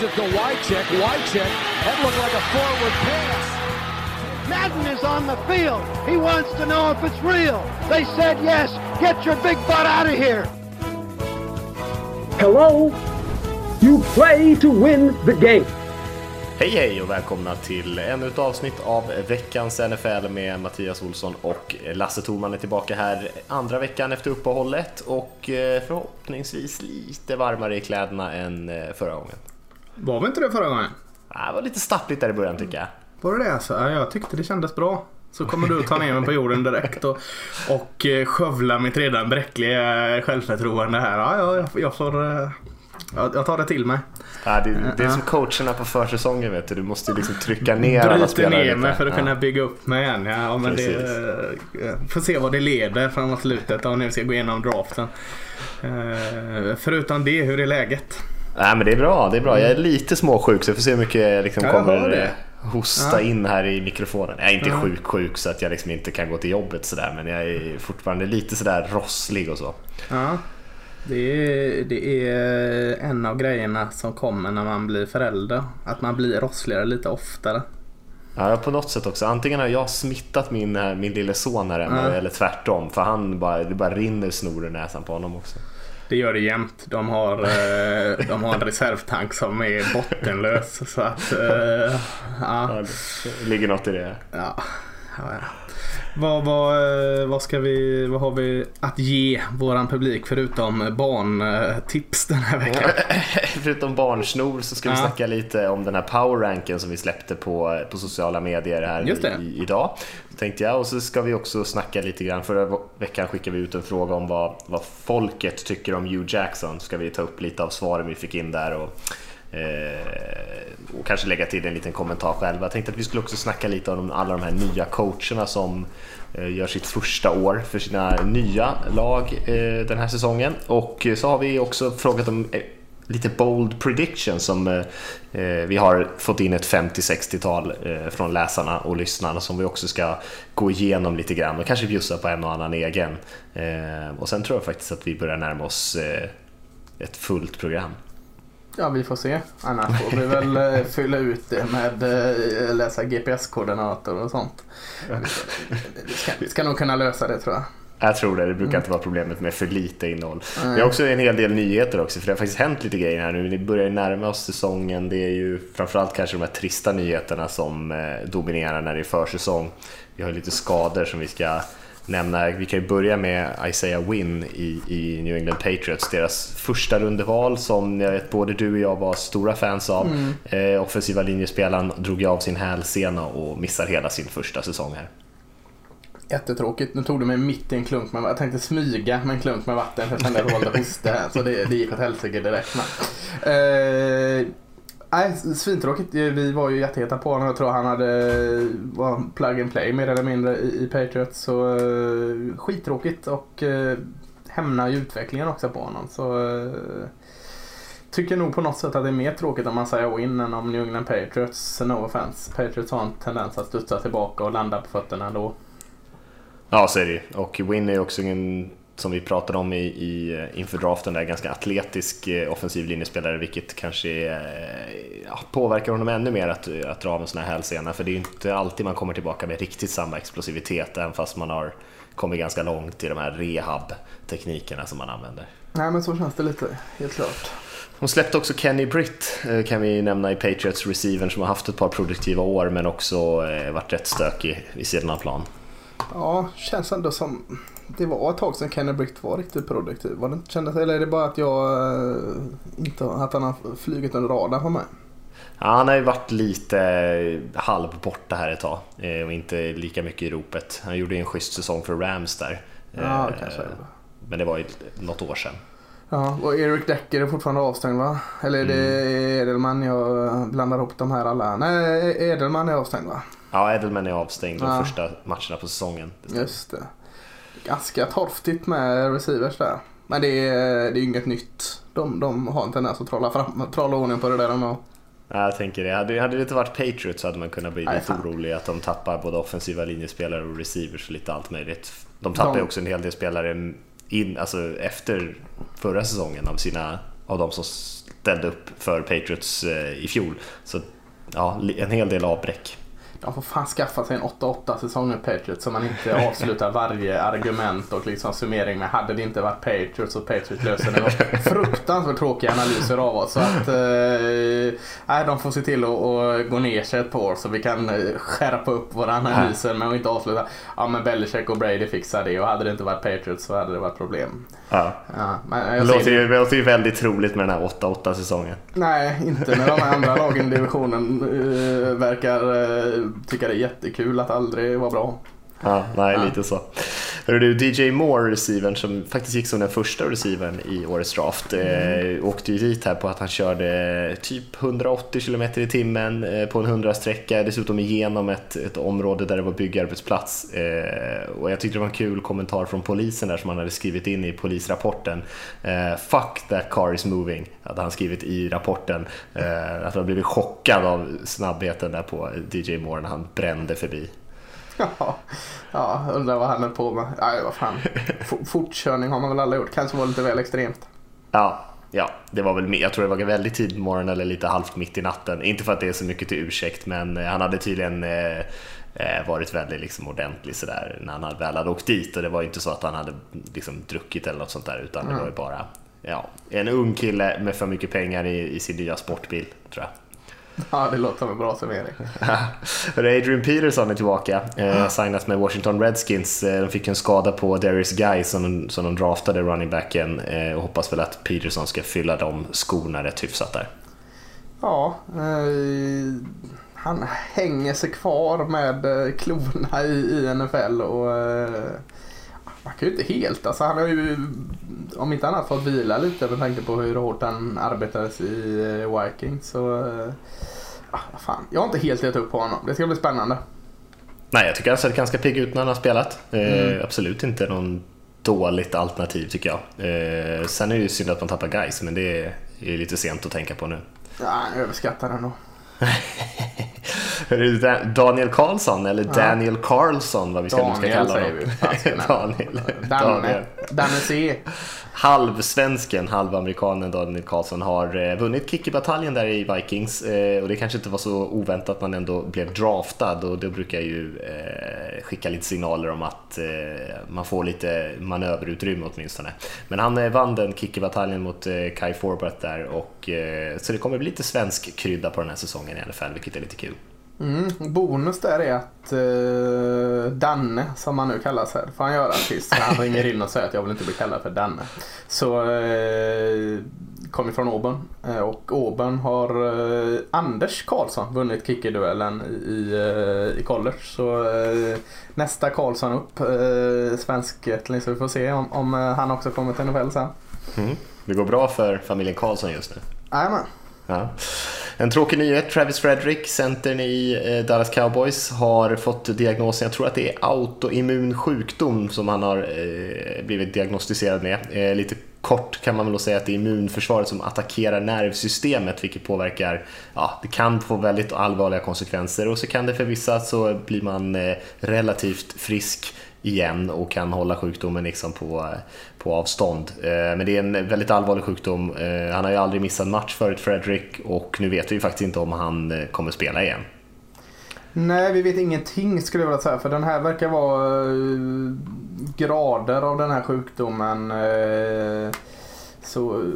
Gives it to Wycheck. Wycheck. That looked like a forward pass. Madden is on the field. He wants to know if it's real. They said yes. Get your big butt out of here. Hello? You play to win the game. Hej hej och välkomna till ännu ett avsnitt av veckans NFL med Mattias Olsson och Lasse Thorman är tillbaka här andra veckan efter uppehållet och eh, förhoppningsvis lite varmare i kläderna än eh, förra gången. Var vi inte det förra gången? Det var lite stappligt där i början tycker jag. Var det det alltså? Ja, jag tyckte det kändes bra. Så kommer du ta ner mig på jorden direkt och, och eh, skövla mitt redan bräckliga självförtroende här. Ja, ja, jag, jag får... Jag, tar det till mig. Ja, det, det är som coacherna på försäsongen vet du. Du måste liksom trycka ner alla spelare ner mig för att ja. kunna bygga upp mig igen. Ja, men det, får se vad det leder framåt slutet om vi ska gå igenom draften. Förutom det, hur är läget? Nej men det är bra, det är bra. Jag är lite småsjuk så jag får se hur mycket jag liksom kommer hosta ja. in här i mikrofonen. Jag är inte ja. sjuk sjuk så att jag liksom inte kan gå till jobbet sådär men jag är fortfarande lite sådär rosslig och så. Ja. Det är, det är en av grejerna som kommer när man blir förälder. Att man blir rossligare lite oftare. Ja, på något sätt också. Antingen har jag smittat min, eh, min lille son här hemma, ja. eller tvärtom. För han bara, det bara rinner snor i näsan på honom också. Det gör det jämt. De har, eh, de har en reservtank som är bottenlös. Så att, eh, ja. ja. Det ligger något i det. Ja. ja, ja. Vad, vad, eh, vad, ska vi, vad har vi att ge våran publik förutom barntips den här veckan? förutom barnsnor så ska vi ja. snacka lite om den här powerranken som vi släppte på, på sociala medier här i, idag. Tänkte jag. Och så ska vi också snacka lite grann. Förra veckan skickade vi ut en fråga om vad, vad folket tycker om Hugh Jackson. Ska vi ta upp lite av svaren vi fick in där. Och, Eh, Eh, och kanske lägga till en liten kommentar själv. Jag tänkte att vi skulle också snacka lite om alla de här nya coacherna som eh, gör sitt första år för sina nya lag eh, den här säsongen. Och eh, så har vi också frågat om eh, lite bold prediction som vi har fått in ett 50-60-tal från läsarna och lyssnarna som vi också ska gå igenom lite grann och kanske bjussa på en och annan egen. och sen tror jag faktiskt att vi börjar närma oss ett fullt program. Ja, vi får se. Annars får vi väl eh, fylla ut det med äh, läsa GPS-koordinator och sånt. Vi ska, ska nog kunna lösa det tror jag. Jag tror det, det brukar inte vara problemet med för lite innehåll. Mm. Vi har också en hel del nyheter också, för det har faktiskt hänt lite grejer här nu. Vi börjar närma oss säsongen. Det är ju framförallt kanske de här trista nyheterna som dominerar när det är försäsong. Vi har lite skador som vi ska nämna, vi kan ju börja med Isaiah Wynn i, i New England Patriots, deras första rundeval som jag vet både du och jag var stora fans av. Mm. Eh, offensiva linjespelaren drog ju av sin hälsena och missar hela sin första säsong här. Jättetråkigt. Nu tog du mig mitt i en klunk med Jag tänkte smyga med en klunk med vatten för att jag valde hosta här. Så det, det gick åt helsike direkt. Eh, Nej, svintråkigt. Eh, vi var ju jätteheta på honom. Jag tror han hade eh, var plug and play mer eller mindre i, i Patriots. Så uh, skittråkigt och uh, hämnar ju utvecklingen också på honom. Så uh, tycker nog på något sätt att det är mer tråkigt om man säger win än om New England Patriots. No offense. Patriots har en tendens att studsa tillbaka och landa på fötterna ändå. Ja, så är det ju. Och Win är ju också ingen som vi pratade om i, i, eh, inför draften, där ganska atletisk eh, offensiv linjespelare, vilket kanske är, ja, påverkar honom ännu mer att, att dra av en sån här hälsena, för det är inte alltid man kommer tillbaka med riktigt samma explosivitet, även fast man har kommit ganska långt i de här rehab-teknikerna som man använder. Nej, men så känns det lite, helt klart. Hon släppte också Kenny Britt, eh, kan vi nämna i Patriots receiver som har haft ett par produktiva år men också varit rätt stökig vid sidan av plan. Ja, känns ändå som det var ett tag sedan Kenny Britt var riktigt produktiv. Var det inte kändes, eller är det bara att jag eh, inte att han har flugit under radarn på mig? Ja, han har ju varit lite halv borta här ett tag eh, och inte lika mycket i ropet. Han gjorde ju en schysst säsong för Rams där. Ja, eh, kanske. Men det var ju något år sedan. Ja, och Eric Decker är fortfarande avstängd va? Eller är det mm. Edelman jag blandar ihop de här alla? Nej, Edelman är avstängd va? Ja, Edelman är avstängd de första matcherna på säsongen. Just det ganska torftigt med receivers där. Men det är, det är inget nytt. De, de har en tendens att trolla, fram, trolla ordning på det där de har. Jag tänker det. Hade, hade det inte varit Patriots så hade man kunnat bli Nej, lite fan. orolig att de tappar både offensiva linjespelare och receivers och lite allt möjligt. De tappar ju de... också en hel del spelare in, alltså efter förra säsongen av sina av de som ställde upp för Patriots i fjol. Så ja, en hel del avbräck. De får fan skaffa sig en 8-8 säsong med Patriots så man inte avslutar varje argument och liksom summering med hade det inte varit Patriots och Patriots löser det. var fruktansvärt tråkiga analyser av oss. Så att, eh, de får se till att, att gå ner sig ett par år så vi kan eh, skärpa upp våra analyser men inte avsluta. Ja men Belichick och Brady fixar det och hade det inte varit Patriots så hade det varit problem. Ja. ja men det, låter ju, det låter ju väldigt troligt med den här 8-8 säsongen. Nej, inte när de andra lagen i divisionen uh, verkar tycka det är jättekul att aldrig vara bra. Ja, nej, ja. lite så. Hörru du, DJ Moore, receivern, som faktiskt gick som den första receivern i årets draft, mm. eh, åkte ju dit här på att han körde typ 180 km i timmen eh, på en 100-sträcka, dessutom igenom ett, ett område där det var byggarbetsplats. Eh, och jag tyckte det var en kul kommentar från polisen där som han hade skrivit in i polisrapporten. Eh, Fuck that car is moving, hade han skrivit i rapporten. Eh, att han blivit chockad av snabbheten där på DJ Moore när han brände förbi. Ja, ja undrar vad han är på med. Nej, vad fan. Fortkörning har man väl alla gjort. Kanske var lite väl extremt. Ja, ja, det var väl. Jag tror det var väldigt tidigt på morgonen eller lite halvt mitt i natten. Inte för att det är så mycket till ursäkt, men eh, han hade tydligen eh, eh, varit väldigt liksom ordentlig sådär när han väl hade åkt dit och det var inte så att han hade liksom druckit eller något sånt där utan mm. det var ju bara ja, en ung kille med för mycket pengar i, i sin nya sportbil tror jag. Ja, det låter som en bra summering. Adrian Peterson är tillbaka. Eh, signas med Washington Redskins. Eh, de fick en skada på Darius Guy som de, som de draftade running backen eh, och hoppas väl att Peterson ska fylla de skorna rätt hyfsat där. Ja, eh, han hänger sig kvar med eh, klorna i, i NFL och eh, man kan ju inte helt, alltså han har ju om inte annat fått vila lite med tanke på hur hårt han arbetades i eh, Vikings. Så, ah, fan. Jag har inte helt gett upp på honom. Det ska bli spännande. Nej, jag tycker han sett ganska pigg ut när han har spelat. Eh, mm. absolut inte någon dåligt alternativ tycker jag. Eh, sen är det ju synd att man tappar guys, men det är, är lite sent att tänka på nu. Ja, jag överskattar den nog. Daniel Karlsson eller ja. Daniel Carlson vad vi ska, Daniel, ska kalla honom. Daniel. Danne. Danne C. Halvsvensken, halvamerikanen Daniel Karlsson har eh, vunnit kick-bataljen där i Vikings eh, och det kanske inte var så oväntat att man ändå blev draftad och det brukar ju eh, skicka lite signaler om att man får lite manöverutrymme åtminstone. Men han vann den kick-bataljen mot Kai Forbath där och så det kommer bli lite svensk krydda på den här säsongen i alla fall, vilket är lite kul. Mm, bonus där är att uh, Danne, som han nu kallas här, får han göra tills han ringer in och säger att jag vill inte bli kallad för Danne. Så uh, kommer från Åben uh, och Åben har Anders Karlsson vunnit kickerduellen i, i college. Så nästa Karlsson upp, uh, svensk så vi får se om, om han också kommer till NFL sen. Mm. Det går bra för familjen Karlsson just nu. Jajamän. Ja. En tråkig nyhet, Travis Frederick, centern i eh, Dallas Cowboys, har fått diagnosen, jag tror att det är autoimmun sjukdom som han har eh, blivit diagnostiserad med. Eh, lite kort kan man väl säga att det är immunförsvaret som attackerar nervsystemet vilket påverkar, ja det kan få väldigt allvarliga konsekvenser. Och så kan det för vissa så blir man relativt frisk igen och kan hålla sjukdomen liksom på, på avstånd. Eh, men det är en väldigt allvarlig sjukdom. Eh, han har ju aldrig missat match förut, Fredrik, och nu vet vi faktiskt inte om han eh, kommer spela igen. Nej, vi vet ingenting skulle jag vilja säga. För den här verkar vara grader av den här sjukdomen. Så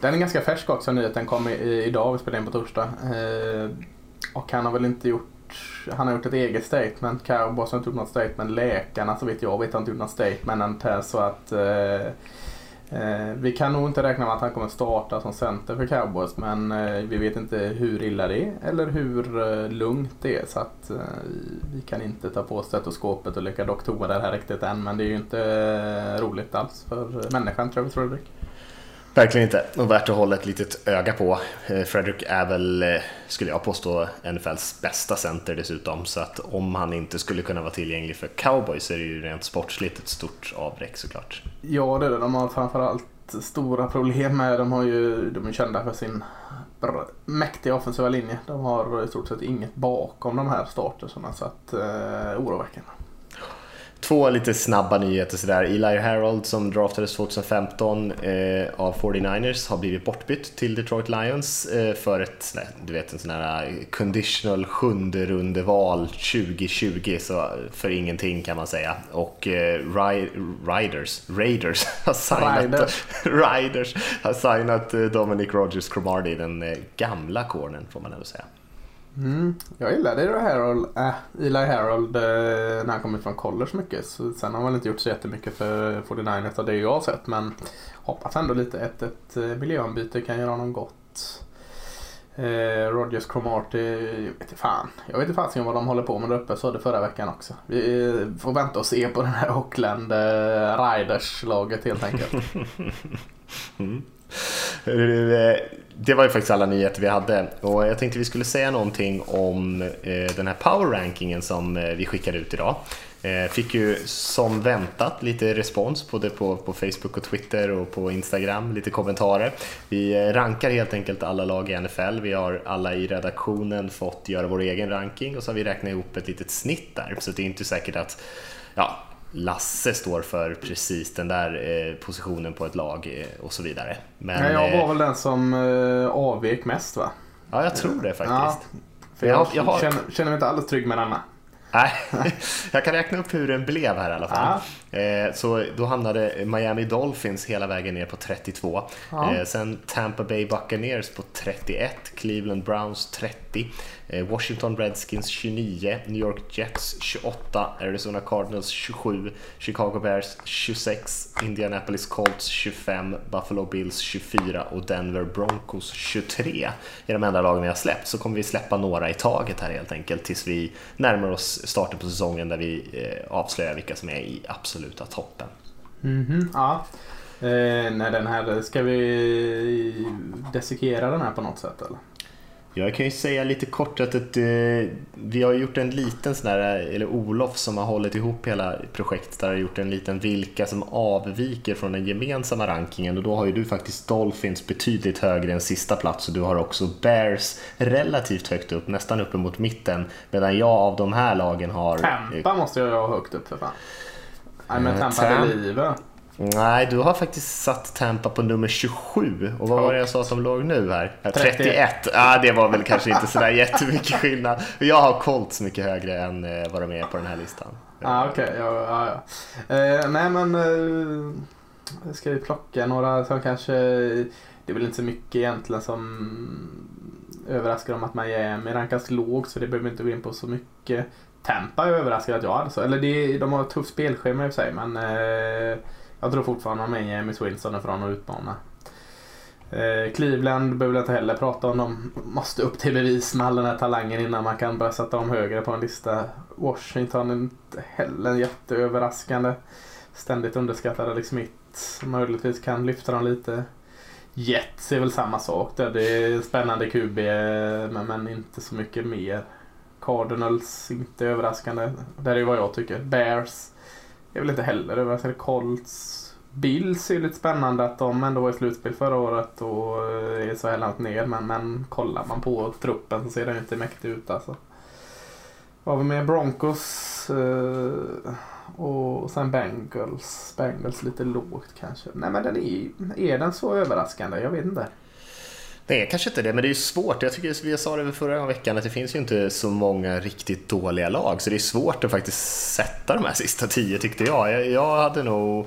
den är ganska färsk också, nyheten kom idag, vi spelade in på torsdag. Och han har väl inte gjort han har gjort ett eget statement. Cowboys har inte gjort något statement. Läkarna så vitt jag vet har inte gjort något statement. Så att eh, eh, vi kan nog inte räkna med att han kommer starta som center för Cowboys. Men eh, vi vet inte hur illa det är eller hur eh, lugnt det är. Så att eh, vi kan inte ta på stetoskopet och leka doktorer här riktigt än. Men det är ju inte eh, roligt alls för eh, människan Travis Fredrik. Verkligen inte. Och värt att hålla ett litet öga på. Eh, Fredrik är väl, eh, skulle jag påstå, NFLs bästa center dessutom. Så att om han inte skulle kunna vara tillgänglig för cowboys så är det ju rent sportsligt ett stort avbräck såklart. Ja, det är det. De har framförallt stora problem med, de har ju, de är kända för sin mäktiga offensiva linje. De har i stort sett inget bakom de här starterserna så att, eh, oroväckande. Två lite snabba nyheter sådär. Eli Harold som draftades 2015 eh, av 49ers har blivit bortbytt till Detroit Lions eh, för ett, du vet en sån här conditional sjunde rundeval 2020, så för ingenting kan man säga. Och eh, Riders, Raiders har signat, Riders. Riders har signat eh, Dominic Rogers Cromartie, den eh, gamla cornern får man ändå säga. Mm, jag gillade Eli Harold, äh, Eli Harold eh, när han kom ut från college mycket. Så sen har han väl inte gjort så jättemycket för 49ers av det jag har sett. Men hoppas ändå lite att ett, ett eh, miljöombyte kan göra honom gott. Eh, Rogers Cromarty, jag vet inte fan. Jag vet inte fan vad de håller på med där uppe. Så det förra veckan också. Vi eh, får vänta och se på den här Oakland eh, Riders-laget helt enkelt. mm. Eh, det var ju faktiskt alla nyheter vi hade och jag tänkte vi skulle säga någonting om eh, den här power rankingen som eh, vi skickade ut idag. Fick ju som väntat lite respons både på, på Facebook och Twitter och på Instagram, lite kommentarer. Vi rankar helt enkelt alla lag i NFL. Vi har alla i redaktionen fått göra vår egen ranking och så har vi räknat ihop ett litet snitt där. Så det är inte säkert att ja, Lasse står för precis den där eh, positionen på ett lag eh, och så vidare. Men, Nej, jag var eh, väl den som avvek mest va? Ja, jag tror det faktiskt. Ja, för jag, jag, har... känner, känner mig inte alldeles trygg med denna. Nej, jag kan räkna upp hur den blev här i alla fall. Ja. Så då hamnade Miami Dolphins hela vägen ner på 32. Ja. Sen Tampa Bay Buccaneers på 31, Cleveland Browns 30, Eh, Eh, Washington Redskins 29, New York Jets 28, Arizona Cardinals 27, Chicago Bears 26, Indianapolis Colts 25, Buffalo Bills 24 och Denver Broncos 23 är de enda lagen vi har släppt. Så kommer vi släppa några i taget här helt enkelt tills vi närmar oss starten på säsongen där vi eh, avslöjar vilka som är i absoluta toppen. Mm -hmm, ja. Eh, nej, den här, ska vi dissekera den här på något sätt eller? Jag kan ju säga lite kort att ett, eh, vi har gjort en liten sån där, eller Olof som har hållit ihop hela projektet, där har gjort en liten vilka som avviker från den gemensamma rankingen och då har ju du faktiskt Dolphins betydligt högre än sista plats och du har också Bears relativt högt upp, nästan uppemot mitten, medan jag av de här lagen har... Tampa måste jag ha högt upp för fan. Nej men eh, Tampa Tam... Believe. Nej, du har faktiskt satt Tampa på nummer 27. Och vad var det jag sa som låg nu här? 31. Ja, ah, det var väl kanske inte sådär jättemycket skillnad. Jag har Colts mycket högre än eh, vad de är på den här listan. Ah, okay. ja, ja, ja. Eh, nej men eh, ska vi plocka några som kanske... Det är väl inte så mycket egentligen som överraskar om att Miami rankas lågt så det behöver vi inte gå in på så mycket. Tampa är överraskad att jag hade så. Eller det, de har ett tufft spelschema i och för sig men eh, jag tror fortfarande de är James Wilson är från att utmana. Eh, Cleveland behöver jag inte heller prata om. De måste upp till bevis med all den här talangen innan man kan börja sätta dem högre på en lista. Washington är inte heller jätteöverraskande. Ständigt underskattade Alex Smith. Möjligtvis kan lyfta dem lite. Jets är väl samma sak där. Det är spännande QB men, men inte så mycket mer. Cardinals, inte överraskande. Där är vad jag tycker. Bears är väl inte heller överraskande. Colts. Bills är lite spännande att de ändå var i slutspel förra året och eh, är så här långt ner. Men, men kollar man på truppen så ser den inte mäktig ut alltså. Vad har vi med? Broncos eh, och sen Bengals. Bengals lite lågt kanske. Nej men den är, är den så överraskande? Jag vet inte. Nej, kanske inte det, men det är svårt. Jag tycker, vi sa det förra veckan, att det finns ju inte så många riktigt dåliga lag, så det är svårt att faktiskt sätta de här sista tio tyckte jag. Jag, jag hade nog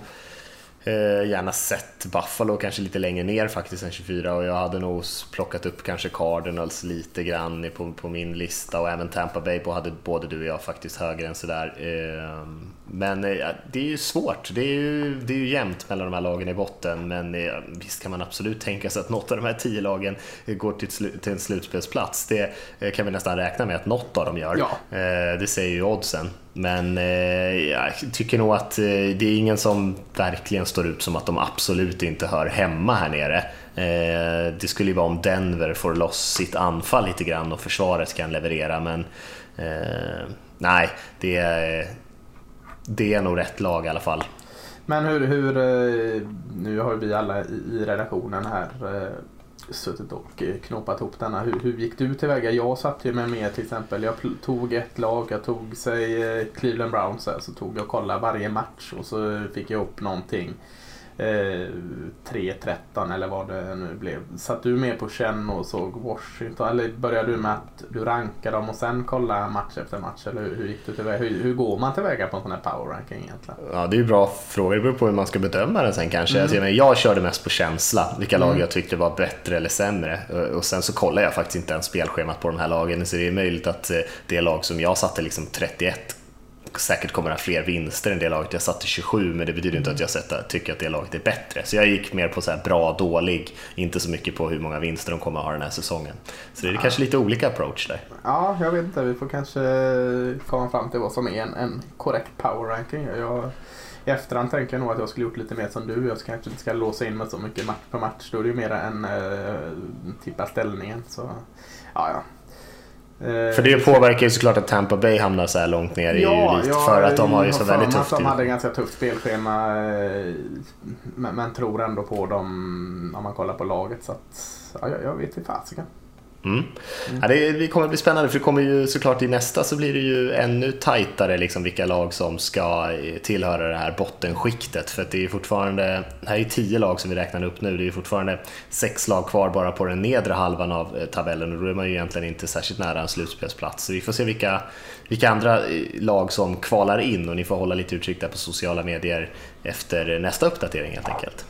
Eh, gärna sett Buffalo kanske lite längre ner faktiskt än 24 och jag hade nog plockat upp kanske Cardinals lite grann på, på min lista och även Tampa Bay på hade både du och jag faktiskt högre än sådär. Eh, men eh, det är ju svårt, det är ju, det är ju jämnt mellan de här lagen i botten men eh, visst kan man absolut tänka sig att något av de här tio lagen går till, till en slutspelsplats. Det eh, kan vi nästan räkna med att något av dem gör. Ja. Eh, det säger ju oddsen. Men eh, jag tycker nog att eh, det är ingen som verkligen står ut som att de absolut inte hör hemma här nere. Eh, det skulle ju vara om Denver får loss sitt anfall lite grann och försvaret kan leverera, men eh, nej, det är, det är nog rätt lag i alla fall. Men hur, hur eh, nu har vi alla i redaktionen här eh, suttit och eh, knåpat ihop denna. Hur, hur gick du tillväga? Jag satt ju med mer till exempel. Jag tog ett lag, jag tog säg eh, Cleveland Browns här, så tog jag och kollade varje match och så fick jag upp någonting eh, 3-13 eller vad det nu blev. Satt du med på känn och såg Washington eller började du med att du rankade dem och sen kolla match efter match? Eller hur, hur gick du tillväga? Hur, hur går man tillväga på en sån här power ranking egentligen? Ja, det är ju bra frågor. Det beror på hur man ska bedöma den sen kanske. Mm. Alltså, jag körde mest på känsla, vilka lag mm. jag tyckte var bättre eller sämre. Och sen så kollar jag faktiskt inte ens spelschemat på de här lagen, så det är möjligt att eh, det lag som jag satte liksom 31 säkert kommer ha fler vinster än det laget jag satte 27, men det betyder inte att jag sätter, tycker att det laget är bättre. Så jag gick mer på så bra, dålig, inte så mycket på hur många vinster de kommer ha den här säsongen. Så det är ja. kanske lite olika approach där. Ja, jag vet inte. Vi får kanske komma fram till vad som är en, en korrekt power ranking. Jag, i efterhand tänker jag nog att jag skulle gjort lite mer som du. Jag kanske inte ska låsa in mig så mycket match på match. Då är det ju mer än äh, tippa ställningen. Så, ja, ja. För det påverkar ju såklart att Tampa Bay hamnar så här långt ner ja, i ja, för att de har ju så väldigt tufft. De hade ganska tufft spelschema eh, men, men, tror ändå på dem om man kollar på laget. Så att, ja, jag vet inte fasiken. Mm. Mm. Ja, det, kommer bli spännande för det kommer ju såklart i nästa så blir det ju ännu tajtare liksom vilka lag som ska tillhöra det här bottenskiktet. För det är fortfarande, det här är tio lag som vi räknar upp nu, det är fortfarande sex lag kvar bara på den nedre halvan av eh, tabellen och då är man ju egentligen inte särskilt nära en slutspelsplats. Så vi får se vilka, vilka andra eh, lag som kvalar in och ni får hålla lite utkik där på sociala medier efter nästa uppdatering helt enkelt.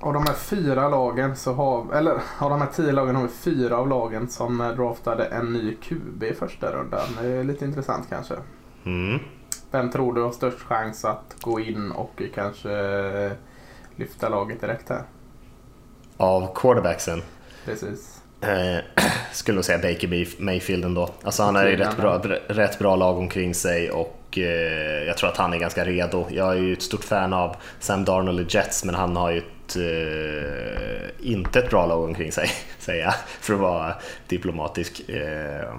Av de här fyra lagen så har, eller av de här tio lagen har vi fyra av lagen som draftade en ny QB i första rundan. Det är lite intressant kanske. Mm. Vem tror du har störst chans att gå in och kanske lyfta laget direkt här? Av quarterbacksen? Precis. Eh, skulle nog säga Baker Mayfield ändå. Alltså han har ju rätt bra, rätt bra lag omkring sig och eh, jag tror att han är ganska redo. Jag är ju ett stort fan av Sam Darnold i Jets men han har ju eh, inte ett bra lag omkring sig, säger jag, för att vara diplomatisk. Eh,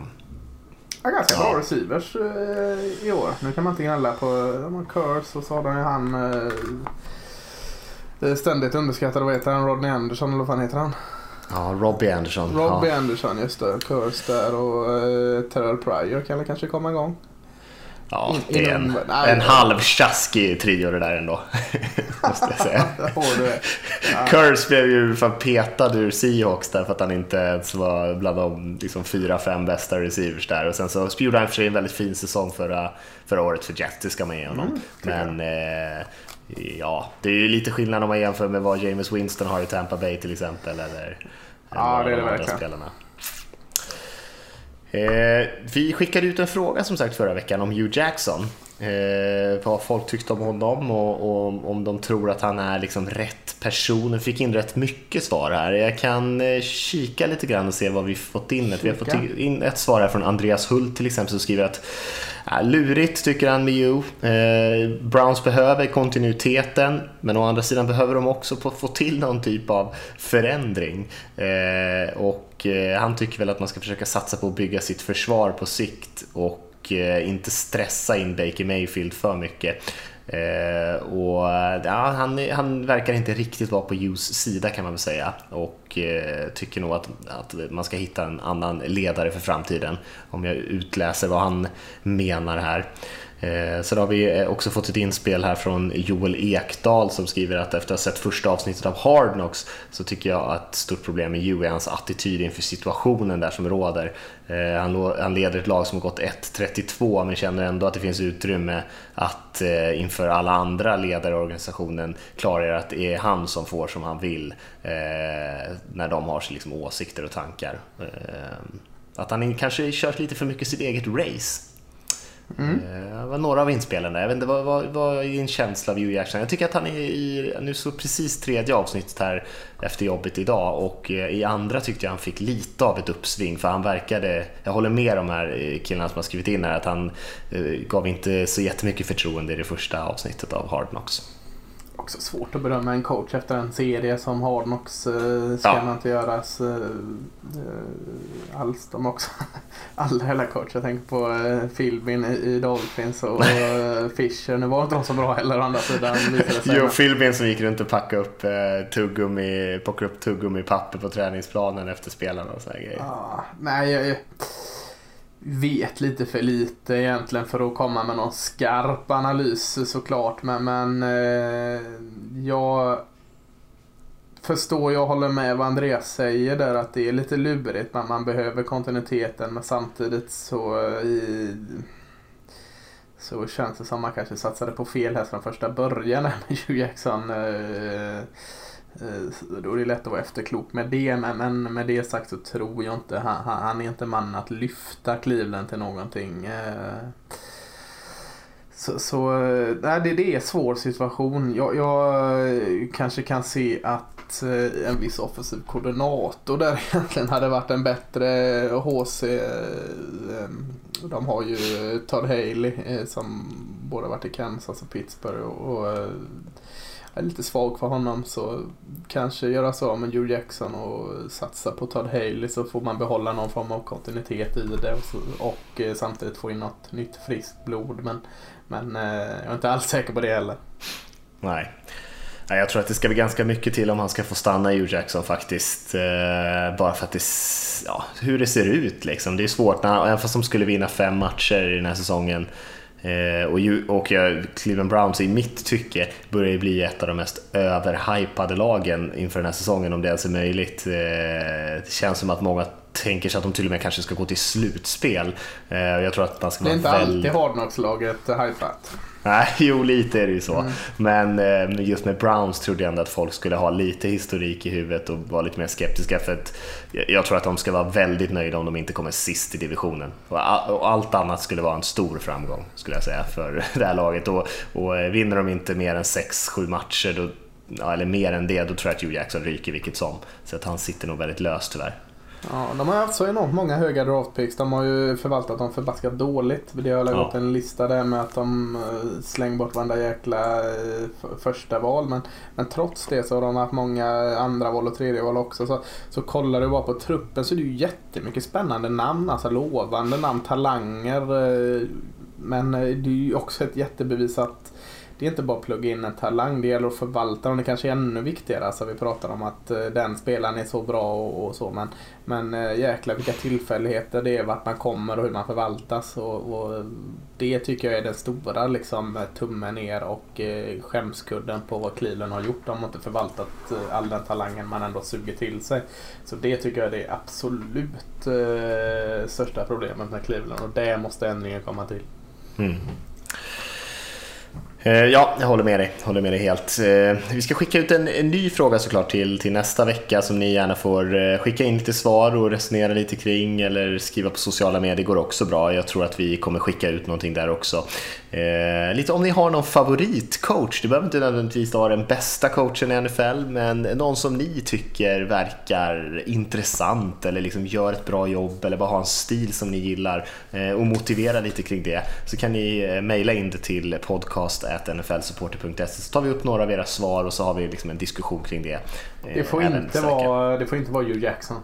ja, ganska ja. bra receivers eh, i år. Nu kan man inte gnälla på har Curse och så har han eh, ständigt underskattade, vad heter han, Rodney Anderson eller vad fan heter han? Ja, Robbie Anderson. Robbie ja. Anderson, just det. Curse där och eh, Terrell Pryor kan väl kanske komma igång. Ja, det är en, en halvtjaskig trio det där ändå. måste jag säga. Curse blev ju fan petad ur Seahawks där för att han inte ens var bland de liksom, fyra, fem bästa receivers där. Och sen så gjorde han för sig en väldigt fin säsong förra, förra året för Jets, det ska man ge honom. Mm, Men eh, ja, det är ju lite skillnad om man jämför med vad James Winston har i Tampa Bay till exempel. Eller, ja, det är det verkligen. Spelarna. Eh, vi skickade ut en fråga som sagt förra veckan om Hugh Jackson. Eh, vad folk tyckte om honom och, och, om de tror att han är liksom rätt person. Vi fick in rätt mycket svar här. Jag kan eh, kika lite grann och se vad vi fått in. Kika. Vi har fått in ett svar här från Andreas Hult till exempel som skriver att Ja, lurigt tycker han med Hugh. Eh, Browns behöver kontinuiteten, men å andra sidan behöver de också få till någon typ av förändring. Eh, och eh, han tycker väl att man ska försöka satsa på att bygga sitt försvar på sikt och och eh, inte stressa in Baker Mayfield för mycket. Eh, och ja, han, han verkar inte riktigt vara på Hughes sida kan man väl säga och eh, tycker nog att, att man ska hitta en annan ledare för framtiden om jag utläser vad han menar här. Eh, så då har vi eh, också fått ett inspel här från Joel Ekdal som skriver att efter att ha sett första avsnittet av Hard Knocks så tycker jag att ett stort problem med Hugh är hans attityd inför situationen där som råder. Eh, han leder ett lag som har gått 1-32 men känner ändå att det finns utrymme att eh, inför alla andra ledare i organisationen klargöra att det är han som får som han vill eh, när de har liksom åsikter och tankar. Att han kanske kört lite för mycket sitt eget race Mm. Eh, det var några av inspelen där. Jag vet inte, vad, vad, vad är din känsla av Hugh Jackson? Jag tycker att han är i, nu så precis tredje avsnittet här efter jobbet idag och eh, i andra tyckte jag han fick lite av ett uppsving för han verkade, jag håller med de här eh, killarna som har skrivit in här, att han gav inte så jättemycket förtroende i det första avsnittet av Hard Knocks också svårt att bedöma en coach efter en serie som Hardnox. Eh, ska ja. man inte göras eh, eh, alls. De också. Alla hela coach. Jag tänker på eh, Philbin i, i Dolphins och eh, Fischer. Nu var inte de så bra heller å andra sidan. jo, Philbin som gick runt och packade upp eh, tuggummi, plockade upp tuggummi papper på träningsplanen efter spelarna och sådana grejer. Ah, nej, jag, jag vet lite för lite egentligen för att komma med någon skarp analys såklart. Men, men eh, jag förstår, jag håller med vad Andreas säger där att det är lite lurigt. Man, man behöver kontinuiteten men samtidigt så eh, i, så känns det som man kanske satsade på fel här från första början med Hugh Jackson. Eh, Eh, då är det lätt att vara efterklok med det. Men med det sagt så tror jag inte han, han är inte mannen att lyfta Cleveland till någonting. Eh, så, så eh, nej, det, det är en svår situation. Jag, jag kanske kan se att en viss offensiv koordinator där egentligen hade varit en bättre HC. De har ju Todd Haley som både varit i Kansas och Pittsburgh. och är lite svag för honom så kanske göra så med Joe Jackson och satsa på Todd Haley så får man behålla någon form av kontinuitet i det och, så, och eh, samtidigt få in något nytt friskt blod. Men, men eh, jag är inte alls säker på det heller. Nej. Nej, jag tror att det ska bli ganska mycket till om han ska få stanna i Hugh Jackson faktiskt. Eh, bara för att det, ja, hur det ser ut liksom. Det är svårt, när, även fast de skulle vinna fem matcher i den här säsongen Eh, och, och Cleveland Browns i mitt tycke börjar ju bli ett av de mest överhypade lagen inför den här säsongen om det ens är möjligt. Eh, det känns som att många tänker sig att de till och med kanske ska gå till slutspel. Eh, jag tror att man ska det är inte väl... alltid Hardknocks-laget hypat. Nej, jo lite är det ju så. Mm. Men eh, just med Browns trodde jag ändå att folk skulle ha lite historik i huvudet och vara lite mer skeptiska. För att jag tror att de ska vara väldigt nöjda om de inte kommer sist i divisionen. Och allt annat skulle vara en stor framgång skulle jag säga för det här laget. Och, och eh, vinner de inte mer än 6-7 matcher, då, eller mer än det, då tror jag att Hugh Jackson ryker vilket som. Så att han sitter nog väldigt löst tyvärr. Ja, de har haft så enormt många höga draftpicks. De har ju förvaltat dem förbaskat dåligt. Det har ja. gått en lista där med att de eh, slänger bort varenda jäkla eh, första val. Men, men trots det så har de haft många andra val och tredje val också. Så, så kollar du bara på truppen så är det ju jättemycket spännande namn. Alltså lovande namn, talanger. Eh, men det är ju också ett jättebevis att det är inte bara att plugga in en talang, det gäller att förvalta dem. Det kanske är ännu viktigare. Alltså vi pratar om att eh, den spelaren är så bra och, och så. Men, men eh, jäklar vilka tillfälligheter det är, vart man kommer och hur man förvaltas. Och, och det tycker jag är den stora liksom, tummen ner och eh, skämskudden på vad Cleveland har gjort. De har inte förvaltat eh, all den talangen man ändå suger till sig. Så det tycker jag är det absolut eh, största problemet med Cleveland och det måste ändringen komma till. Mm. Eh, ja, jag håller med dig, håller med dig helt. Eh, vi ska skicka ut en, en, ny fråga såklart till, till nästa vecka som ni gärna får eh, skicka in lite svar och resonera lite kring eller skriva på sociala medier går också bra. Jag tror att vi kommer skicka ut någonting där också. Eh, lite om ni har någon favoritcoach, det behöver inte nödvändigtvis vara den bästa coachen i NFL, men någon som ni tycker verkar intressant eller liksom gör ett bra jobb eller bara har en stil som ni gillar eh, och motivera lite kring det så kan ni mejla in det till podcast podcast.nflsupporter.se så tar vi upp några av era svar och så har vi liksom en diskussion kring det. Det får, eh, inte vara, det får inte vara Hugh Jackson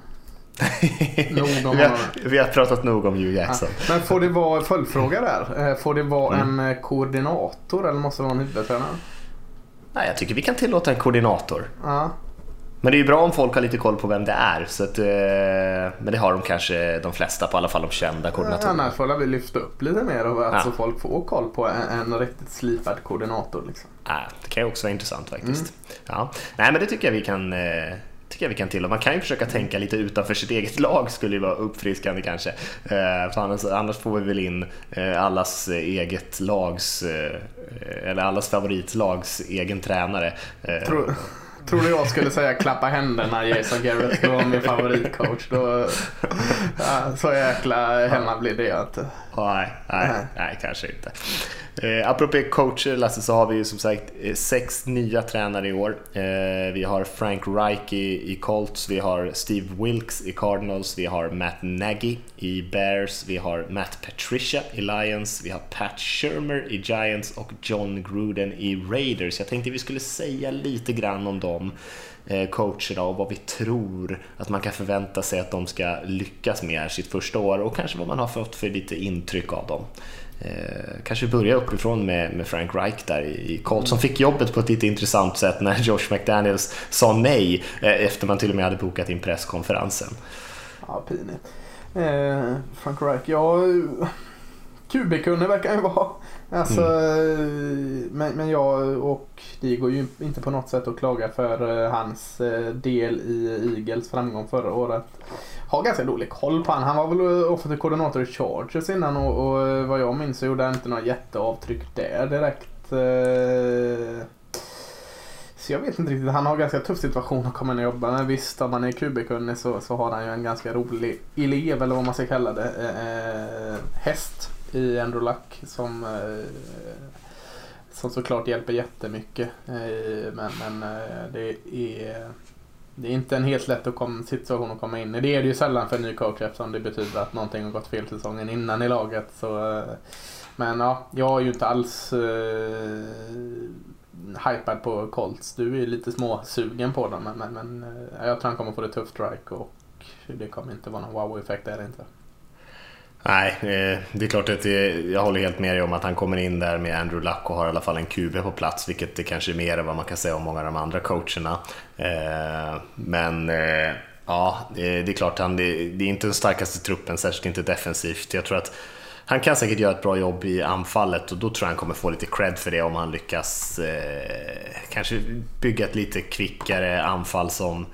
vi, har, vi, har, pratat nog om Hugh Jackson. Ja, men får det vara följdfråga där? Eh, får det vara mm. en eh, koordinator eller måste det vara en huvudtränare? Nej, jag tycker vi kan tillåta en koordinator. Ja. Men det är ju bra om folk har lite koll på vem det är. Så att, eh, men det har de kanske de flesta på, alla fall de kända koordinatorerna. Annars får vi lyfta upp lite mer och att ja. så folk får koll på en, en riktigt slipad koordinator. Liksom. Ja, det kan ju också vara intressant faktiskt. Mm. Ja. Nej men det tycker jag vi kan tycker jag vi kan till. Och man kan ju försöka tänka lite utanför sitt eget lag skulle ju vara uppfriskande kanske. Eh, annars, annars får vi väl in eh, allas eget lags, eh, eller allas favoritlags egen tränare. Tror, tror du jag skulle säga klappa händerna Jason Garrett skulle vara min favoritcoach. Då, ja, så jäkla hemma blir det inte. Nej, nej, nej, kanske inte. Eh, apropå coacher Lasse så har vi ju som sagt eh, sex nya tränare i år. Eh, vi har Frank Reich i, i Colts, vi har Steve Wilkes i Cardinals, vi har Matt Nagy i Bears, vi har Matt Patricia i Lions, vi har Pat Shermer i Giants och John Gruden i Raiders. Jag tänkte vi skulle säga lite grann om dem eh, coacherna och vad vi tror att man kan förvänta sig att de ska lyckas med sitt första år och kanske vad man har fått för lite intryck av dem. Eh, kanske börja uppifrån med, med Frank Reich där i Colts som fick jobbet på ett lite intressant sätt när Josh McDaniels sa nej eh, efter man till och med hade bokat in presskonferensen. Ja, pinigt. Eh, Frank Reich, ja, QB-kunnig verkar han ju vara. Alltså, mm. men, men jag och det går ju inte på något sätt att klaga för eh, hans eh, del i Eagles framgång förra året. Har ganska dålig koll på honom. Han var väl eh, offensiv koordinator i Chargers innan och, och eh, vad jag minns så gjorde han inte några jätteavtryck där direkt. Eh. Så jag vet inte riktigt. Han har en ganska tuff situation att komma in och jobba. med. visst, om man är QB-kunnig så, så har han ju en ganska rolig elev, eller vad man ska kalla det, eh, häst i Andrew Luck som, eh, som såklart hjälper jättemycket. Eh, men men eh, det är det är inte en helt lätt att komma, situation att komma in i. Det är det ju sällan för en ny coach eftersom det betyder att någonting har gått fel säsongen innan i laget. Så, eh, men ja, jag är ju inte alls uh, hypad på Colts. Du är ju lite småsugen på dem men, men, men jag tror han kommer få det tufft strike och det kommer inte vara någon wow-effekt där inte. Nej, eh, det är klart att det, jag håller helt med dig om att han kommer in där med Andrew Luck och har i alla fall en QB på plats, vilket det kanske är mer än vad man kan säga om många av de andra coacherna. Eh, men eh, ja, det är klart, han, det är inte den starkaste truppen, särskilt inte defensivt. Jag tror att han kan säkert göra ett bra jobb i anfallet och då tror jag han kommer få lite cred för det om han lyckas kanske bygga ett lite kvickare anfall som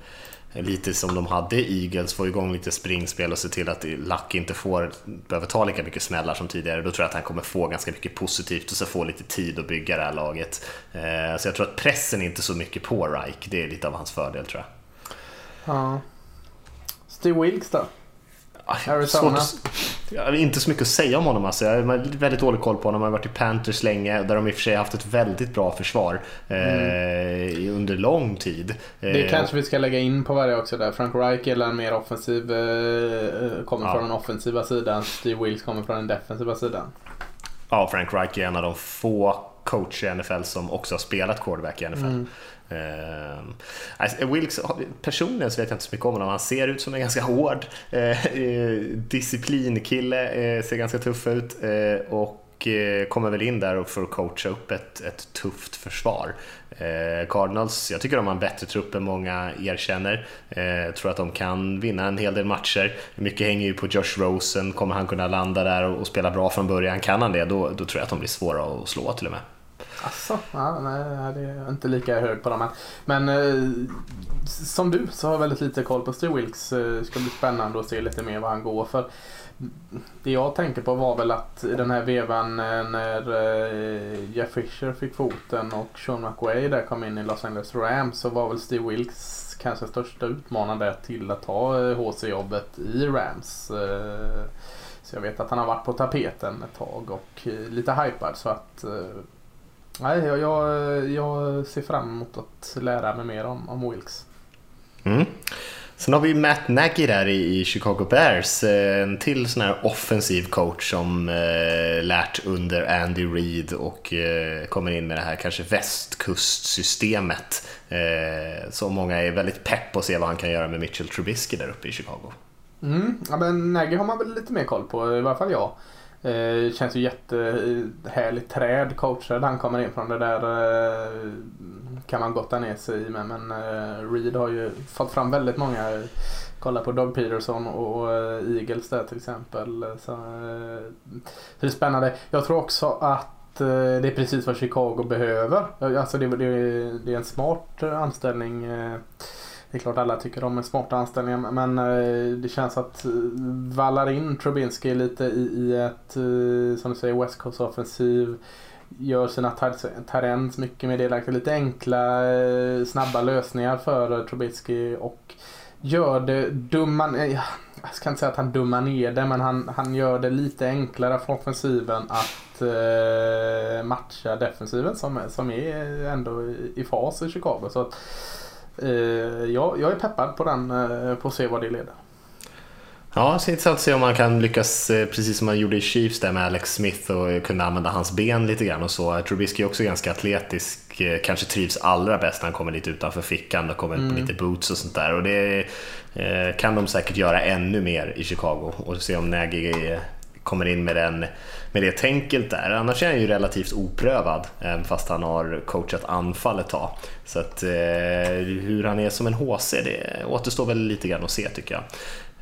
lite som de hade i Eagles, få igång lite springspel och se till att Luck inte får, behöver ta lika mycket smällar som tidigare. Då tror jag att han kommer få ganska mycket positivt och så få lite tid att bygga det här laget. Eh, så jag tror att pressen är inte så mycket på Reich, det är lite av hans fördel tror jag. Ja. Steve Wilkes då? Arizona. har inte så mycket att säga om honom. Alltså. Jag har väldigt dålig koll på honom. Han har varit i Panthers länge, där de i och för sig haft ett väldigt bra försvar eh, under lång tid. Det eh, kanske vi ska lägga in på varje också där. Frank Reich är en mer offensiv, eh, eh, kommer ja. från den offensiva sidan. Steve Wilkes kommer från den defensiva sidan. Ja, Frank Reich är en av de få coacher i NFL som också har spelat quarterback i NFL. Mm. Alltså, Wilkes, personligen så vet jag inte så mycket om honom. Han ser ut som en ganska hård eh disciplinkille, eh, ser ganska tuff ut eh, och eh, kommer väl in där för att coacha upp ett, ett tufft försvar. Eh, Cardinals, jag tycker de har en bättre trupp än många erkänner. Jag tror att de kan vinna en hel del matcher. Mycket hänger ju på Josh Rosen. Kommer han kunna landa där och spela bra från början? Kan han det, då, då tror jag att de blir svåra att slå till och med. Alltså, ja, nej, det är inte lika hög på dem. än. men eh, som du så har jag väldigt lite koll på Stu Wilkes. Det ska bli spännande att se lite mer vad han går för. Det jag tänker på var väl att i den här vevan eh, när eh, Jeff Fisher fick foten och Sean McWay där kom in i Los Angeles Rams så var väl Steve Wilkes kanske största utmanare till att ta eh, HC-jobbet i Rams. Så jag vet att han har varit på tapeten ett tag och lite hypad så att Nej, jag, jag, jag ser fram emot att lära mig mer om, om Wilkes. Mm. Sen har vi Matt Nagy där i Chicago Bears, eh, en till sån här offensiv coach som eh, lärt under Andy Reid och eh, kommer in med det här kanske västkustsystemet. Eh, så många är väldigt pepp på att se vad han kan göra med Mitchell Trubisky där uppe i Chicago. Mm, ja, men Nagy har man väl lite mer koll på, i varje fall jag. Eh, känns ju jättehärligt träd coachad han kommer in från. Det där eh, kan man gotta ner sig i med. Men eh, Reed har ju fått fram väldigt många. Kolla på Doug Peterson och eh, Eagles där till exempel. Så, så det är spännande. Jag tror också att det är precis vad Chicago behöver. Alltså det, det, det är en smart anställning. Det är klart alla tycker om smarta anställningar men det känns att vallar in Trubinsky lite i, i ett, som du säger, West Coast offensiv. Gör sina tarens mycket mer delaktiga. Lite enkla, eh, snabba lösningar för eh, Trubisky och gör det dumma, eh, jag ska inte säga att han dummar ner det men han, han gör det lite enklare för offensiven att eh, matcha defensiven som, som är ändå i, fas i Chicago. Så att, eh, jag, jag är peppad på den, på att se vad det leder. Ja, ska intressant att se om man kan lyckas, eh, precis som man gjorde i Chiefs där med Alex Smith och kunna använda hans ben lite grann och så. Trubisky är också ganska atletisk, eh, kanske trivs allra bäst när han kommer lite utanför fickan och kommer mm. på lite boots och sånt där. Och det eh, kan de säkert göra ännu mer i Chicago och se om Nagy kommer in med, den, med det tänket där. Annars är han ju relativt oprövad, fast han har coachat anfall ett tag. Så att, hur han är som en HC, det återstår väl lite grann att se tycker jag.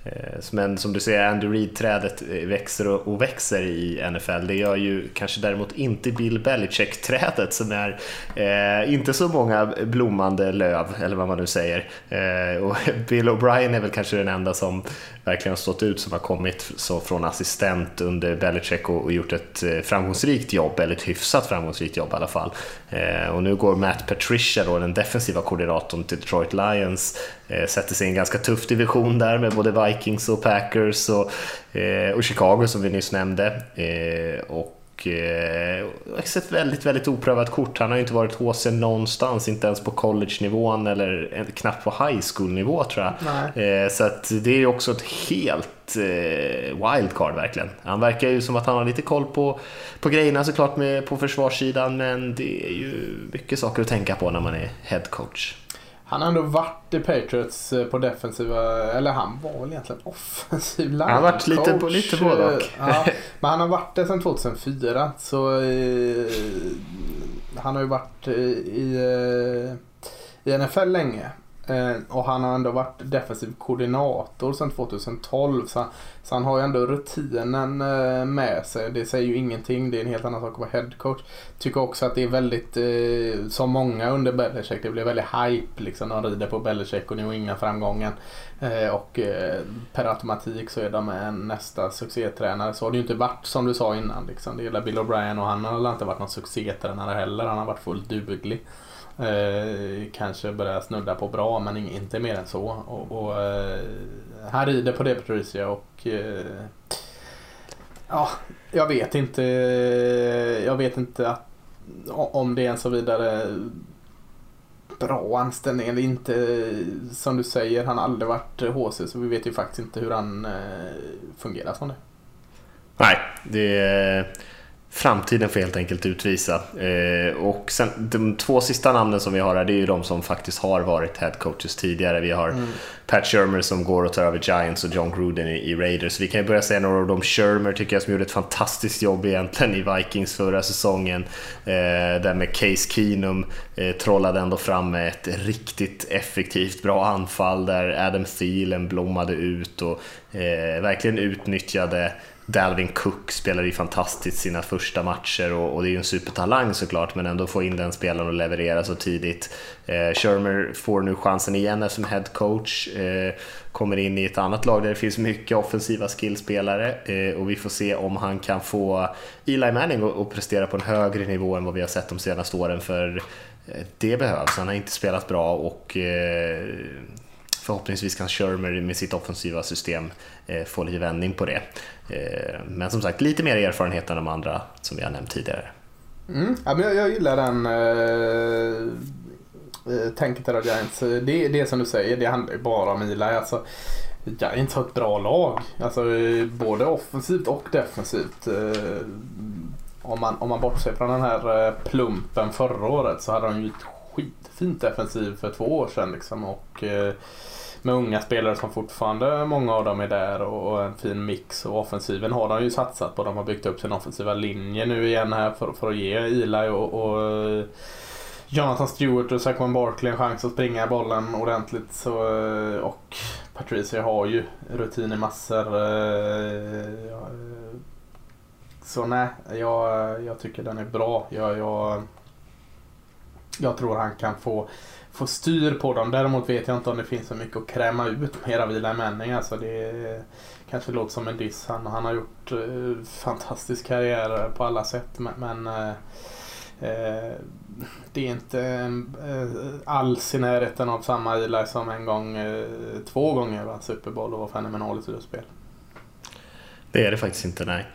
Eh, Men som du säger, Andy Reid-trädet eh, växer och växer i NFL. Det gör ju kanske däremot inte Bill Belichick-trädet som är eh, inte så många blommande löv, eller vad man nu säger. Eh, och Bill O'Brien är väl kanske den enda som verkligen har stått ut, som har kommit så från assistent under Belichick och, och gjort ett eh, framgångsrikt jobb, eller ett hyfsat framgångsrikt jobb i alla fall. Eh, och nu går Matt Patricia, då, den defensiva koordinatorn till Detroit Lions, sätter sig i en ganska tuff division där med både Vikings och Packers och, eh, och Chicago som vi nyss nämnde. Eh, och eh, sett väldigt, väldigt oprövat kort. Han har ju inte varit HC någonstans, inte ens på college-nivån eller knappt på high school-nivå tror jag. Eh, så det är ju också ett helt eh, wildcard verkligen. Han verkar ju som att han har lite koll på, på grejerna såklart med, på försvarssidan, men det är ju mycket saker att tänka på när man är head coach. Han har ändå varit i Patriots eh, på defensiva, eller han var väl egentligen offensiv line Han har varit lite, på, lite både och. Ja, men han har varit det sedan 2004. Så eh, han har ju varit eh, i, i NFL länge. Eh, och han har ändå varit defensiv koordinator sedan 2012. Så, så han har ju ändå rutinen eh, med sig. Det säger ju ingenting. Det är en helt annan sak att vara headcoach. Tycker också att det är väldigt, eh, som många under Belichick, det blir väldigt hype liksom. De rider på Belichick och nu inga framgången. och per automatik så är de en nästa succétränare. Så har det ju inte varit som du sa innan. Liksom. Det gäller Bill O'Brien och han har inte varit någon succétränare heller. Han har varit fullt duglig. Eh, kanske börjar snudda på bra men inte mer än så. Och, och eh, han rider på det Patricia och eh, ja, jag vet inte. Jag vet inte att, om det är en så vidare bra anställning eller inte. Som du säger, han har aldrig varit HC så vi vet ju faktiskt inte hur han eh, fungerar som det. Nej, det är Framtiden får helt enkelt utvisa. Eh, och sen, de två sista namnen som vi har här, det är ju de som faktiskt har varit head coaches tidigare. Vi har mm. Pat Shermer som går och tar över Giants och John Gruden i, Raiders. Vi kan ju börja säga några av dem. Shermer tycker jag som gjorde ett fantastiskt jobb egentligen i Vikings förra säsongen. Eh, där med Case Keenum eh, trollade ändå fram ett riktigt effektivt bra anfall där Adam Thielen blommade ut och eh, verkligen utnyttjade Dalvin Cook spelade ju fantastiskt sina första matcher och, och, det är ju en supertalang såklart men ändå få in den spelaren och leverera så tidigt. Eh, Shermer får nu chansen igen som head coach, eh, kommer in i ett annat lag där det finns mycket offensiva skillspelare eh, och vi får se om han kan få Eli Manning att prestera på en högre nivå än vad vi har sett de senaste åren för eh, det behövs. Han har inte spelat bra och eh, förhoppningsvis kan Shermer med sitt offensiva system eh, få lite vändning på det. Eh, men som sagt, lite mer erfarenhet än de andra som vi har nämnt tidigare. Mm. Ja, men jag, jag gillar den eh, eh tänket där av Giants. Det, det som du säger, det handlar ju bara om Eli. Alltså, Giants har ett bra lag. Alltså, både offensivt och defensivt. Eh, om, man, om man bortser från den här plumpen förra året så hade de ju ett skitfint defensiv för två år sedan. Liksom, och, med unga spelare som fortfarande, många av dem är där och en fin mix. Och offensiven har de ju satsat på. De har byggt upp sin offensiva linje nu igen här för, för att ge Eli och, och eh, Jonathan Stewart och Saquon Barkley en chans att springa bollen ordentligt. Så, eh, och Patricia har ju rutin i massor. Eh, så nej, jag, jag tycker den är bra. Jag, jag, jag tror han kan få få styr på dem. Däremot vet jag inte om det finns så mycket att kräma ut med av Eli Manning. Alltså det kanske låter som en diss. Han, han har gjort eh, fantastisk karriär på alla sätt. Men, men eh, eh det är inte eh, alls i närheten av samma Eli som en gång, eh, två gånger vann Super Bowl och var fenomenal i slutspel. Det är det faktiskt inte, nej.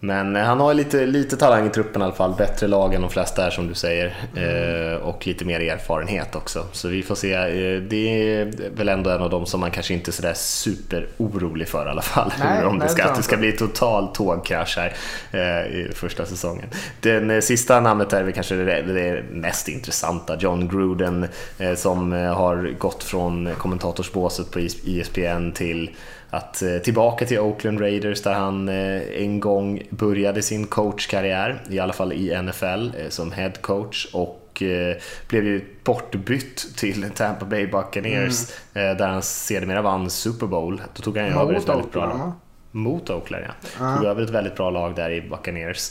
Men eh, han har lite, lite talang i truppen i alla fall, bättre lag än de flesta här som du säger. Mm. Eh, och lite mer erfarenhet också. Så vi får se. Eh, det är väl ändå en av dem som man kanske inte är sådär superorolig för i alla fall. Nej, om det ska, att det ska bli total tågkrasch här eh, i första säsongen. Den eh, sista namnet är väl kanske det, det mest intressanta. John Gruden eh, som har gått från kommentatorsbåset på ESPN till att eh, tillbaka till Oakland Raiders där han eh, en gång började sin coachkarriär, i alla fall i NFL, eh, som head coach och blev ju bortbytt till Tampa Bay Buccaneers mm. där han sedermera vann Super Bowl. Då tog han ju över ett väldigt bra lag. Mot Oakland ja. Tog över ett väldigt bra lag där i Buccaneers.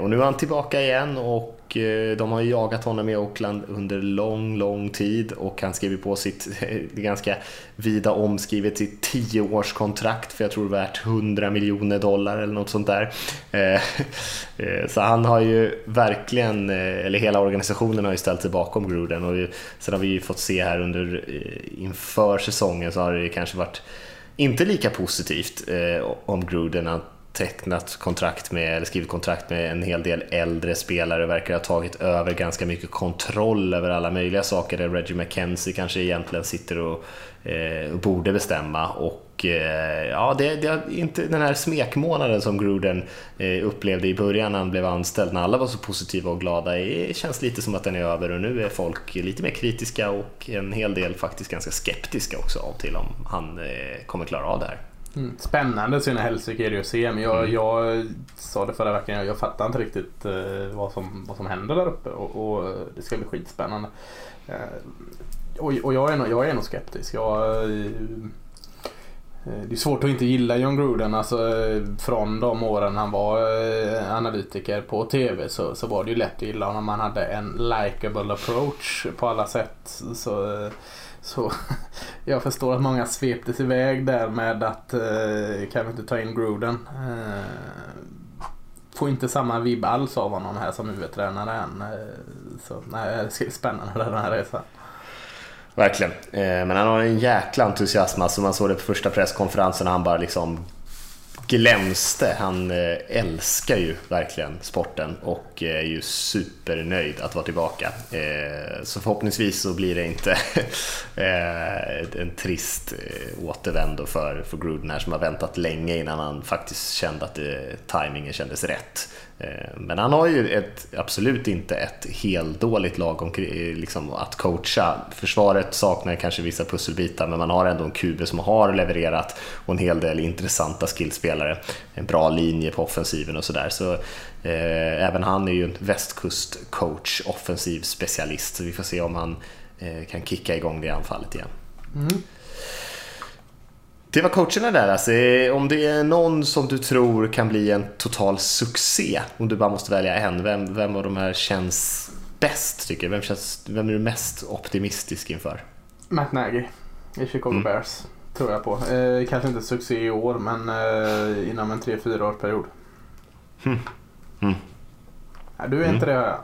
Och nu är han tillbaka igen och Eh, de har jagat honom i Oakland under lång, lång tid och han skrev på sitt ganska vida omskrivet sitt tioårskontrakt för jag tror det är värt 100 miljoner dollar eller något sånt där. Eh, eh, så han har ju verkligen, eller hela organisationen har ju ställt sig bakom Gruden och sen har vi ju fått se här under inför säsongen så har det kanske varit inte lika positivt om Gruden att tecknat kontrakt med, eller skrivit kontrakt med en hel del äldre spelare, verkar ha tagit över ganska mycket kontroll över alla möjliga saker där Reggie McKenzie kanske egentligen sitter och, eh, borde bestämma. Och eh, ja, det, det inte den här smekmånaden som Gruden eh, upplevde i början när han blev anställd, när alla var så positiva och glada, det känns lite som att den är över och nu är folk lite mer kritiska och en hel del faktiskt ganska skeptiska också av till om han eh, kommer klara av det här. Mm. Spännande sina helsike är det att se men jag, mm. jag sa det förra veckan, jag, jag fattar inte riktigt eh, vad, som, vad som händer där uppe och, och det ska bli skitspännande. Eh, och, och jag, är nog, jag är nog skeptisk. Jag, eh, det är svårt att inte gilla John Gruden. Alltså, från de åren han var eh, analytiker på TV så, så var det ju lätt att gilla honom. Han hade en likable approach på alla sätt. Så, eh, så jag förstår att många sveptes iväg där med att eh, kan vi inte ta in Gruden. Eh, får inte samma vibb alls av honom här som huvudtränare än. Eh, så nej, det ska bli spännande den här resan. Verkligen. Eh, men han har en jäkla entusiasm. Alltså man såg det på första presskonferensen han bara liksom glänste. Han eh, älskar ju verkligen sporten och eh, är ju supernöjd att vara tillbaka. Eh, så förhoppningsvis så blir det inte en trist återvändo för, för Gruden här som har väntat länge innan han faktiskt kände att det, timingen kändes rätt. Eh, men han har ju ett, absolut inte ett helt dåligt lag om, eh, liksom, att coacha. Försvaret saknar kanske vissa pusselbitar men man har ändå en QB som har levererat och en hel del intressanta skillspelare. En bra linje på offensiven och sådär. Så, eh, även han är ju en västkustcoach, offensiv specialist. Så vi får se om han eh, kan kicka igång det anfallet igen. Mm. Det var coacherna där alltså. Om det är någon som du tror kan bli en total succé, om du bara måste välja en, vem, vem av de här känns bäst tycker du? Vem, känns, vem är du mest optimistisk inför? Matt Nagy i Chicago mm. Bears, tror jag på. Eh, kanske inte succé i år, men eh, inom en 3-4 års period. Mm. Mm. Ja, du är inte mm. det, hör jag.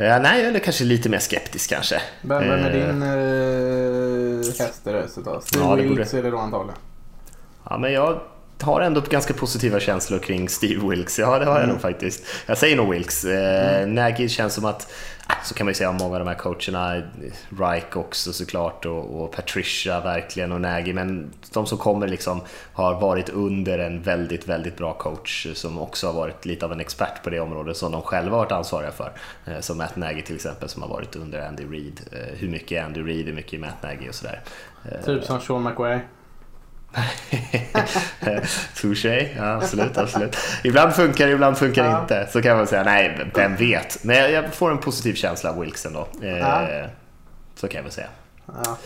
Ja, nej, eller kanske lite mer skeptisk kanske. Vem, vem är din eh, racet då? Steve ja, Wilkes är det då antagligen? Ja, men jag har ändå ganska positiva känslor kring Steve Wilkes. Ja, det har jag mm. nog faktiskt. Jag säger nog Wilkes. Eh, mm. Nagy känns som att så kan man ju säga om många av de här coacherna, Reich också såklart och, och Patricia verkligen och Nagy, men de som kommer liksom har varit under en väldigt, väldigt bra coach som också har varit lite av en expert på det området som de själva har varit ansvariga för. Eh, som Matt Nagy till exempel som har varit under Andy Reid. Eh, hur mycket är Andy Reid, hur mycket är Matt Nagy och sådär. Eh, typ som Sean McWay. Touché, ja, absolut, absolut. Ibland funkar det, ibland funkar det ja. inte. Så kan man säga, nej, vem vet. Men jag får en positiv känsla av Wilkes ändå. Ja. Så kan jag väl säga. Ja.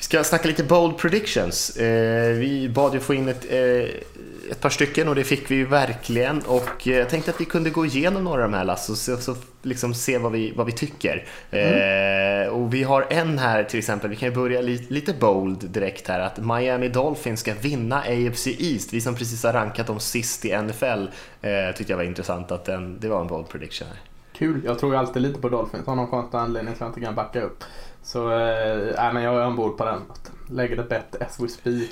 Vi ska snacka lite bold predictions. Eh, vi bad ju få in ett, eh, ett par stycken och det fick vi ju verkligen. Och jag tänkte att vi kunde gå igenom några av de här Lasse så, så liksom se vad vi, vad vi tycker. Mm. Eh, och vi har en här till exempel, vi kan ju börja lite, lite bold direkt här, att Miami Dolphins ska vinna AFC East. Vi som precis har rankat dem sist i NFL eh, tyckte jag var intressant att den, det var en bold prediction här. Kul, jag tror ju alltid lite på Dolphins av någon konstig anledning så jag inte kan backa upp. Så äh, men jag är ombord på den. Lägger ett bett as we speak.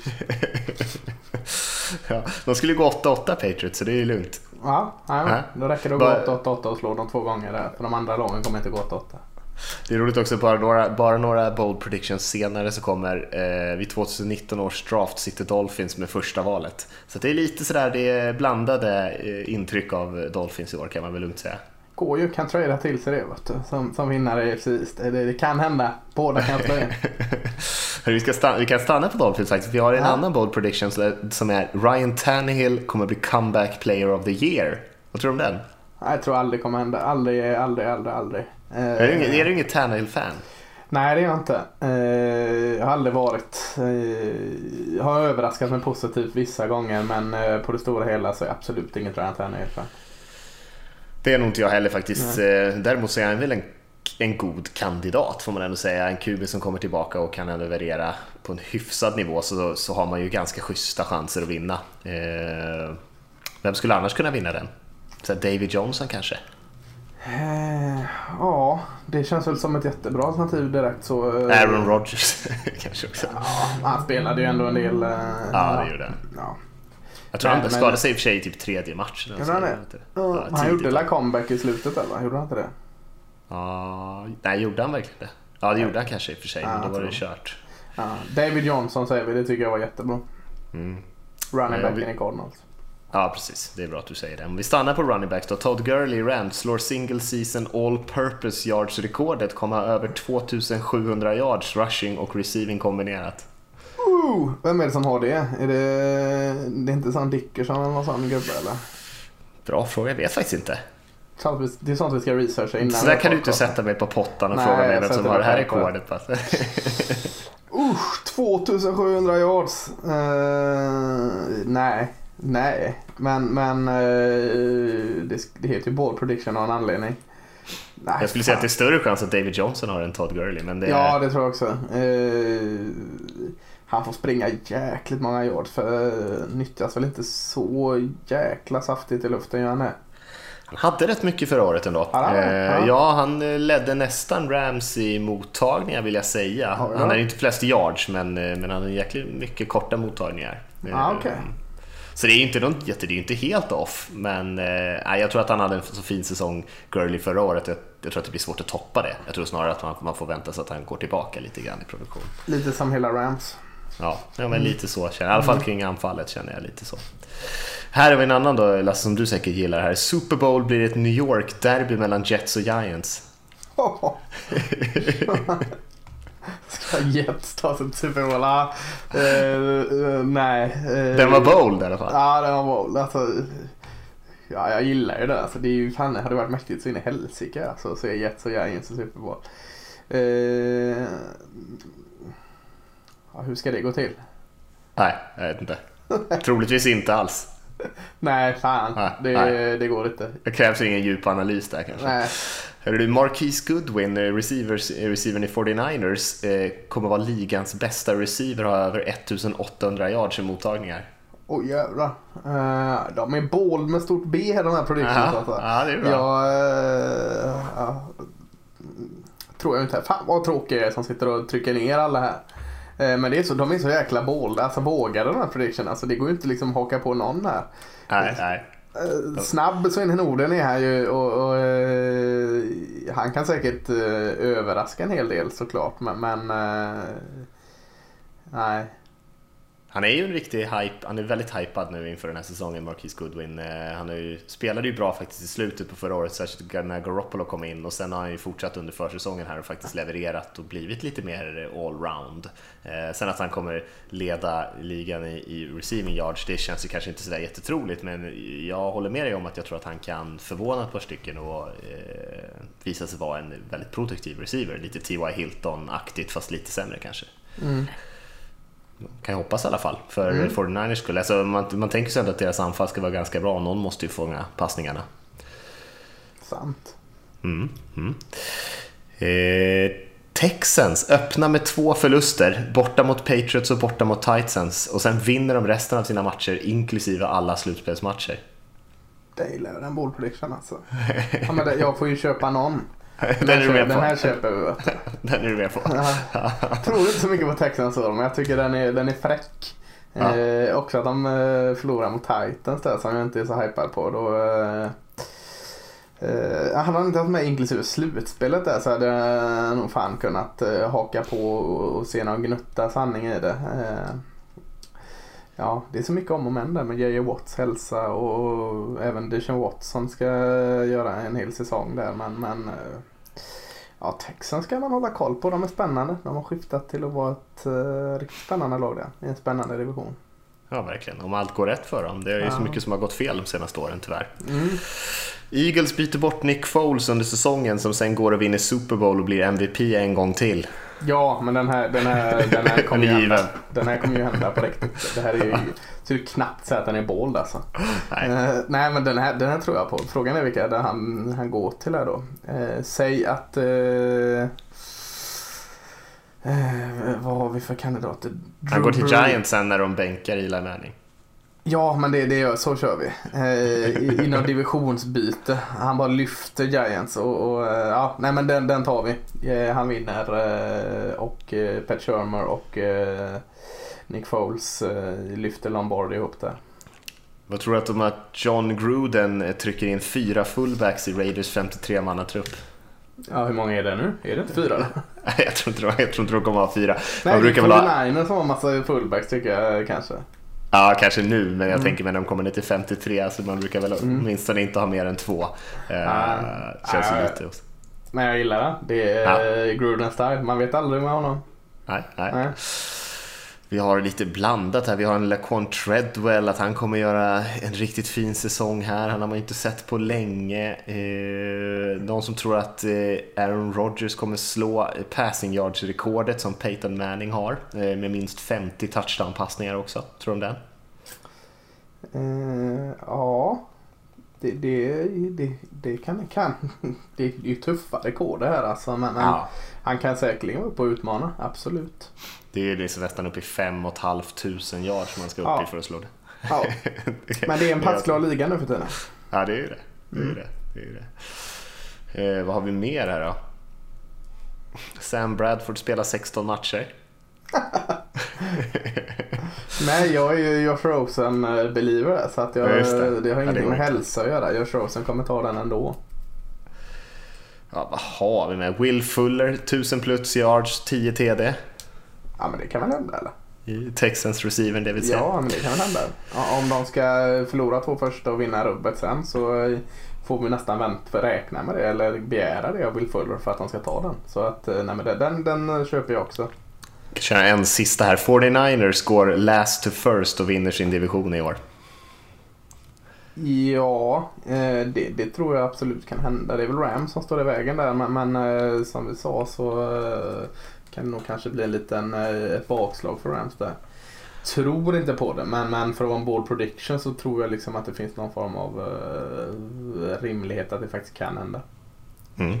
ja, de skulle gå 8-8 Patriots så det är lugnt. Ja, ja, då räcker det att gå 8-8 och slå dem två gånger där. För de andra lagen kommer inte gå 8-8. Det är roligt också, bara några, bara några bold predictions senare så kommer eh, vid 2019 års draft sitter Dolphins med första valet. Så det är lite sådär, det är blandade eh, intryck av Dolphins i år kan man väl lugnt säga. Ju, kan trada till sig det vet du, som, som vinnare i FC det, det kan hända, båda kan slå in. vi, ska stanna, vi kan stanna på Dolphins faktiskt, vi har en ja. annan bold prediction som är Ryan Tannehill kommer bli comeback player of the year. Vad tror du om den? Jag tror aldrig kommer hända, aldrig, aldrig, aldrig, aldrig. Är du inget, är du inget Tannehill-fan? Nej, det är jag inte. Eh, jag har aldrig varit. Eh, jag har överraskat mig positivt vissa gånger men eh, på det stora hela så är jag absolut inget Ryan Tannehill-fan. Det är nog inte jag heller faktiskt. Nej. Däremot så är han väl en, en god kandidat får man ändå säga. En QB som kommer tillbaka och kan leverera på en hyfsad nivå så, så har man ju ganska schyssta chanser att vinna. Vem skulle annars kunna vinna den? Så David Johnson kanske? Eh, ja, det känns väl som ett jättebra alternativ direkt. Så, eh, Aaron Rodgers kanske också. Ja, han spelade ju ändå en del. Eh, ja, det gjorde han. Ja. Jag tror men, han skadade sig i och för sig i typ tredje matchen. Gjorde han det? Ja, han gjorde la comeback i slutet eller? Gjorde han inte det? Ja, nej gjorde han verkligen det? Ja det gjorde han kanske i och för sig, ja, men då var det kört. Ja, David Johnson säger vi, det tycker jag var jättebra. Mm. Running backen i Cardinals. Ja, precis. Det är bra att du säger det. Om vi stannar på running backs då. Todd Gurley Rams slår single season all purpose yards-rekordet, komma över 2700 yards rushing och receiving kombinerat. Uh, vem är det som har det? Är det, det är inte sån Dickerson eller någon sån gubbe eller? Bra fråga, jag vet faktiskt inte. Det är sånt vi ska researcha innan. Så där kan du inte sätta mig på pottan och Nej, fråga mig vem som har det här rekordet. Usch, 2700 yards. Uh, nej. Nej, men, men eh, det, det heter ju ball prediction av en anledning. Nej, jag skulle fan. säga att det är större chans att David Johnson har än Todd Gurley. Men det är... Ja, det tror jag också. Uh, han får springa jäkligt många yards för uh, nyttjas väl inte så jäkla saftigt i luften gör han det. Han hade rätt mycket förra året ändå. Ja, ja. ja, han ledde nästan Rams i mottagningar vill jag säga. Ja, han har inte flest yards men, men han har jäkligt mycket korta mottagningar. Ah, okay. Så det är inte, något, det är inte helt off, men eh, jag tror att han hade en så fin säsong, Gurley, förra året. Jag, jag, tror att det blir svårt att toppa det. Jag tror snarare att man, man får vänta sig att han går tillbaka lite grann i produktion. Lite som hela Rams. Ja, ja men lite så känner jag. I alla fall mm. kring anfallet känner jag lite så. Här har vi en annan då, Lasse, som du säkert gillar här. Super Bowl blir ett New York-derby mellan Jets och Giants. Ska Jets ta sig till Super Bowl? Ah, uh, nej. Uh, den var bold i alla fall. Ja, den var bold. Alltså, ja, jag gillar ju det. Alltså, det är ju, fan, det hade varit mäktigt så in i helsike alltså, att se Jets och Giants i Super Bowl. Ja, hur ska det gå till? Nej, jag vet inte. Troligtvis inte alls. Nej, fan. Nej, det, nej. det går inte. Det krävs ingen djup analys där kanske. Nej. Hörru du, Marquise Goodwin, eh, receivers, eh, receivern i 49ers, eh, kommer vara ligans bästa receiver och ha över 1800 yards i mottagningar. Åh oh, jävlar. Uh, de är bål med stort B de här produkterna. Alltså. Ja, det är bra. Jag, uh, uh, tror jag inte. Fan vad tråkigt jag är som sitter och trycker ner alla här. Men det är så, de är så jäkla bål, alltså vågade de här predictionerna. Alltså det går ju inte liksom haka på någon här. Nej, nej. Eh, snabb Sven Norden är här ju och, och uh, han kan säkert överraska en hel del såklart men, men nej. Han är ju en riktig hype, han är väldigt hypad nu inför den här säsongen, Marquis Goodwin. Eh, han ju, spelade ju bra faktiskt i slutet på förra året, särskilt när Garoppolo kom in och sen har han ju fortsatt under försäsongen här och faktiskt levererat och blivit lite mer allround. Eh, sen att han kommer leda ligan i, i receiving yards, det känns ju kanske inte sådär jättetroligt, men jag håller med dig om att jag tror att han kan förvåna ett par stycken och eh, visa sig vara en väldigt produktiv receiver. Lite T.Y. Hilton-aktigt fast lite sämre kanske. Mm kan jag hoppas i alla fall, för mm. 49ers skull. Alltså, man, man tänker sig ändå att deras anfall ska vara ganska bra, någon måste ju fånga passningarna. Sant. Mm, mm. Eh, Texans öppnar med två förluster, borta mot Patriots och borta mot Titans och sen vinner de resten av sina matcher, inklusive alla slutspelsmatcher. Det gillar den ball prediction alltså. Ja, men det, jag får ju köpa någon. Den, är du med på. Den här köper vi. Den är du med på. Jag tror inte så mycket på Texans men jag tycker den är, den är fräck. Ja. Eh, också att de eh, förlorar mot Titans där som jag inte är så hypad på. Då, eh, eh, hade han inte haft med inklusive slutspelet där så hade jag nog fan kunnat eh, haka på och, och se någon gnutta sanning i det. Eh, ja, det är så mycket om och men där med J.J. Watts hälsa och, och även Deshaun Watson ska göra en hel säsong där. Men, men eh, ja, Texans ska man hålla koll på. De är spännande. De har skiftat till att vara ett uh, riktigt spännande lag där, i en spännande division. Ja, verkligen. Om allt går rätt för dem. Det är ju ja. så mycket som har gått fel de senaste åren tyvärr. Mm. Eagles byter bort Nick Foles under säsongen som sen går och vinner Super Bowl och blir MVP en gång till. Ja, men den här, den här, den här kommer ju hända. Den här kommer ju hända på riktigt. Det här är ju så det är knappt säga att den är bold alltså. Nej. Uh, nej men den här, den här tror jag på. Frågan är vilka där han, han går till här då. Uh, säg att uh, vad har vi för kandidater? Drew han går till Giants sen när de bänkar Eli Manning. Ja, men det, det så kör vi. Eh, I något divisionsbyte. Han bara lyfter Giants och, och ja, nej men den, den tar vi. Eh, han vinner eh, och eh, Pat Shermer och eh, Nick Foles eh, lyfter Lombardi ihop där. Vad tror du om att John Gruden trycker in fyra fullbacks i Raiders 53-mannatrupp? Ja, hur många är det nu? Är det inte fyra? jag, tror inte, jag tror inte de kommer att ha fyra. Nej, Man brukar väl ha... Niners har en massa fullbacks tycker jag kanske. Ja, kanske nu, men jag mm. tänker när de kommer ner till 53 så man brukar väl mm. åtminstone inte ha mer än två. Ah, känns ah, lite. Också. Men jag gillar det. Det är ja. Gruden style. Man vet aldrig med honom. Nej, nej. nej. Vi har lite blandat här. Vi har en Laquan Treadwell, att han kommer göra en riktigt fin säsong här. Han har man inte sett på länge. Eh, någon som tror att eh, Aaron Rodgers kommer slå passing yards-rekordet som Peyton Manning har eh, med minst 50 touchdown-passningar också. Tror du om den? Uh, ja, det, det, det, det kan, kan. Det är ju tuffa rekord det här alltså. Men, ja. han kan säkerligen vara uppe och utmana, absolut. Det är liksom nästan upp i 5 500 yards man ska upp ja. i för att slå det. Ja. Men det är en passklar liga nu för tiden. Ja, det är ju det. det, är mm. det. det, är det. Eh, vad har vi mer här då? Sam Bradford spelar 16 matcher. Nej, jag är ju Josh Rosen-believer så att jag, det. det. har ingenting ja, med hälsa att göra. Josh Rosen kommer ta den ändå. Ja, vad har vi med? Will Fuller, 1000 plus yards, 10 TD. Ja men det kan väl hända eller? I Texans receiver det vill säga. Ja men det kan väl hända. om de ska förlora två första och vinna rubbet sen så får vi nästan vänta för räkna med det eller begära det av Will Fuller för att de ska ta den. Så att eh, nej men den, den köper jag också. Jag köra en sista här. 49ers går last to first och vinner sin division i år. Ja, eh, det, det, tror jag absolut kan hända. Det är väl Rams som står i vägen där men, men eh, som vi sa så kan det nog kanske bli en liten, eh, ett bakslag för Rams där. Tror inte på det, men, men för att vara en bold prediction så tror jag liksom att det finns någon form av uh, rimlighet att det faktiskt kan hända. Mm.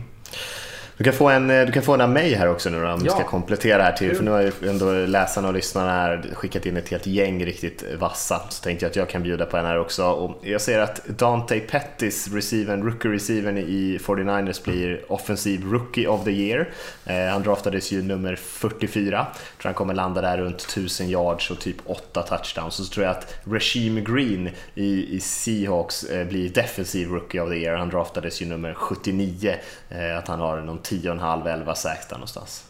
Du kan få en, eh, du kan få en av mig här också nu då, om ja. du ska komplettera här till. För nu har ju ändå läsarna och lyssnarna här skickat in ett helt gäng riktigt vassa. Så tänkte jag att jag kan bjuda på en här också. Och jag ser att Dante Pettis, receiven, rookie receiven i 49ers blir offensiv rookie of the year. Eh, han draftades ju nummer 44. Jag tror han kommer landa där runt 1000 yards och typ 8 touchdowns. Så, så tror jag att Regime Green i, i Seahawks eh, blir defensiv rookie of the year. Han draftades ju nummer 79. Eh, att han har någon 10,5, 11 sacks där någonstans.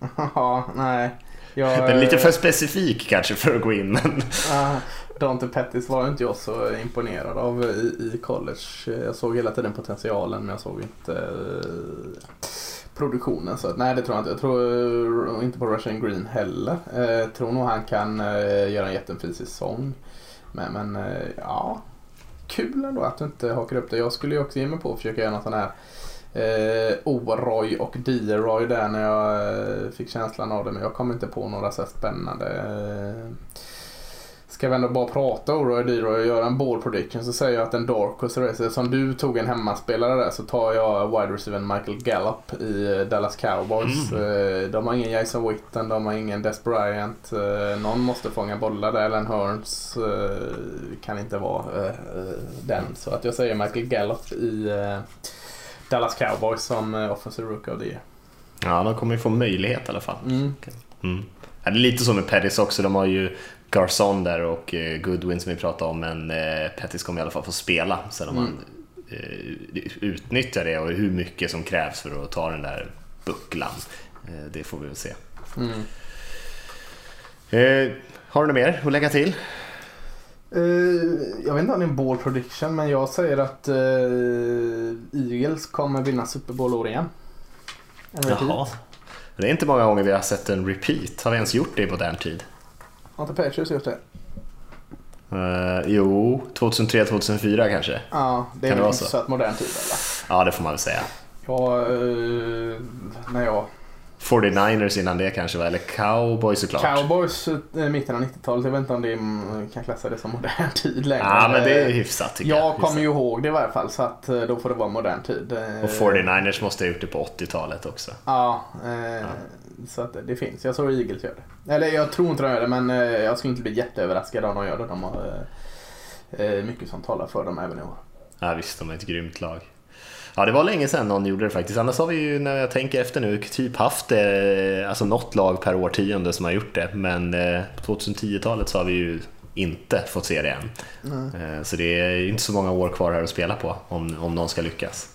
Ja, nej. Jag, men lite för specifik kanske för att gå in. Men... Dante Pettis var inte jag så imponerad av i, i, college. Jag såg hela tiden potentialen men jag såg inte uh, produktionen. Så nej, det tror jag inte. Jag tror uh, inte på Russian Green heller. Jag tror nog han kan göra en jättefin säsong. Men, men ja, kul ändå att du inte hakar upp det. Jag skulle ju också ge mig på att försöka göra någon sån här eh, Oroy och D-Roy där när jag eh, fick känslan av det. Men jag kom inte på några så spännande. Eh, ska vi ändå bara prata Oroy och D-Roy och göra en ball prediction så säger jag att en Darkus Racer, som du tog en hemmaspelare där så tar jag wide receiver Michael Gallup i eh, Dallas Cowboys. Mm. Eh, de har ingen Jason Witten, de har ingen Des Bryant. Någon måste fånga bollar där. Ellen Hearns kan inte vara den. Så att jag säger Michael Gallup i Dallas Cowboys som eh, offensive rookie of the year. Ja, de kommer ju få möjlighet i alla fall. Mm. Mm. Ja, det är lite så med Pettis också. De har ju Garson där och Goodwin som vi pratade om, men Pettis kommer i alla fall få spela. Sen om mm. man utnyttjar det och hur mycket som krävs för att ta den där bucklan, det får vi väl se. Mm. Har du något mer att lägga till? Uh, jag vet inte om det är en ball prediction men jag säger att uh, Eagles kommer vinna Super Bowl år igen. Jaha. Det är inte många gånger vi har sett en repeat. Har vi ens gjort det i modern tid? Har inte Patriots gjort det? Uh, jo, 2003-2004 kanske. Ja, det är väl inte så att modern tid eller? Ja, det får man väl säga. Ja, när jag 49ers innan det kanske var, eller Cowboys såklart. Cowboys eh, mitten av 90-talet, jag vet inte om det kan klassa det som modern tid längre. Ja men det är hyfsat tycker jag. Jag kommer ju ihåg det i varje fall så att eh, då får det vara modern tid. Och 49ers måste ha gjort det på 80-talet också. Ja, eh, ja. så att det finns. Jag såg Eagles göra det. Eller jag tror inte de gör det men jag skulle inte bli jätteöverraskad om de gör det. De har mycket som talar för dem även i år. Ja visst, de är ett grymt lag. Ja, det var länge sedan någon gjorde det faktiskt. Annars har vi ju, när jag tänker efter nu, typ haft eh, alltså något lag per årtionde som har gjort det. Men eh, på 2010-talet så har vi ju inte fått se det än. Mm. Så det är inte så många år kvar här att spela på om, om någon ska lyckas.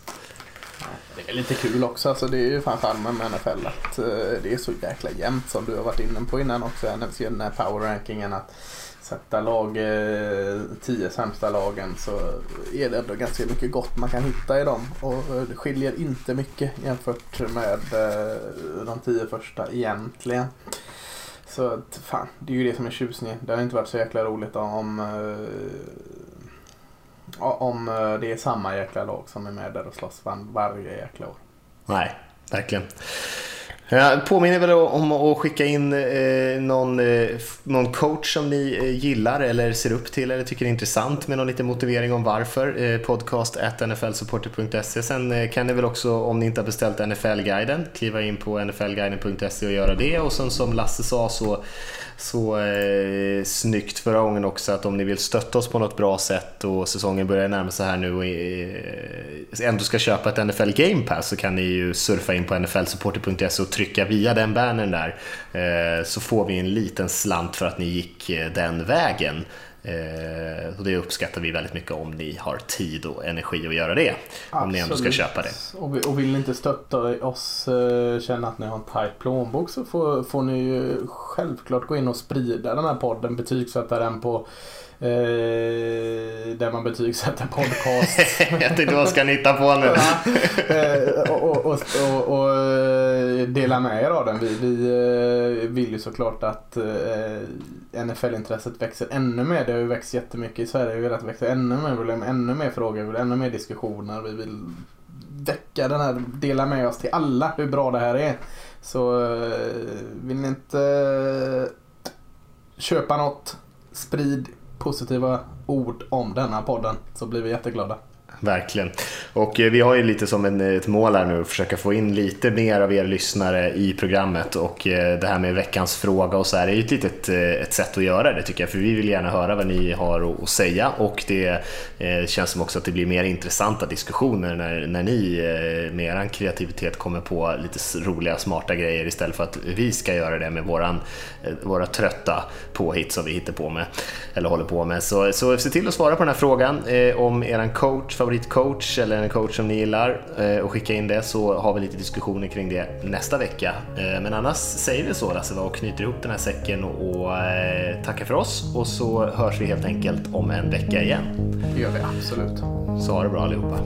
Det är lite kul också, alltså det är ju fan charmen med NFL att det är så jäkla jämnt som du har varit inne på innan också, den här power rankingen. Att sätta lag, eh, tio sämsta lagen så är det ändå ganska mycket gott man kan hitta i dem. Och eh, det skiljer inte mycket jämfört med eh, de tio första egentligen. Så att, fan, det är ju det som är tjusningen. Det har inte varit så jäkla roligt om, eh, om eh, det är samma jäkla lag som är med där och slåss varje jäkla år. Nej, verkligen. Jag påminner väl om att skicka in eh, någon, eh, någon coach som ni eh, gillar eller ser upp till eller tycker är intressant med någon liten motivering om varför. Podcast nflsupporter.se. Sen kan ni väl också, om ni inte har beställt NFL-guiden, kliva in på nflguiden.se och göra det. Och sen som Lasse sa så så eh, snyggt förra gången också att om ni vill stötta oss på något bra sätt och säsongen börjar närma sig här nu och eh, ändå ska köpa ett NFL Game Pass så kan ni ju surfa in på nflsupporter.se och trycka via den bannern där eh, så får vi en liten slant för att ni gick eh, den vägen. Eh, och det uppskattar vi väldigt mycket om ni har tid och energi att göra det. Absolut. Om ni ändå ska köpa det. Och, vill ni inte stötta oss, eh, känna att ni har en tajt plånbok så får, får ni ju självklart gå in och sprida den här podden, betygsätta den på Eh, där man betygsätter podcast. jag tänkte vad ska ni hitta på nu? eh, och, och, och, och, eh, dela med er av den. Vi, vi eh, vill ju såklart att eh, NFL-intresset växer ännu mer. Det har ju växt jättemycket i Sverige. Vi vill att det växer ännu mer. Vi vill ha ännu mer frågor, vi vill ännu mer diskussioner. Vi vill väcka den här, dela med oss till alla hur bra det här är. Så eh, vill ni inte köpa något, sprid positiva ord om denna podden så blir vi jätteglada. Verkligen. Och eh, vi har ju lite som en, ett mål här nu att försöka få in lite mer av er lyssnare i programmet och eh, det här med veckans fråga och så här är ju ett litet eh, ett sätt att göra det tycker jag för vi vill gärna höra vad ni har att säga och det känns som också att det blir mer intressanta diskussioner när, när ni med er kreativitet kommer på lite roliga smarta grejer istället för att vi ska göra det med våran, våra trötta påhitt som vi hittar på med eller håller på med. Så, så se till att svara på den här frågan om eran coach favoritcoach eller en coach som ni gillar eh, och skicka in det så har vi lite diskussioner kring det nästa vecka. Eh, men annars säger vi så Lasse och knyter ihop den här säcken och eh, tackar för oss och så hörs vi helt enkelt om en vecka igen. Det gör vi absolut. Så ha det bra allihopa.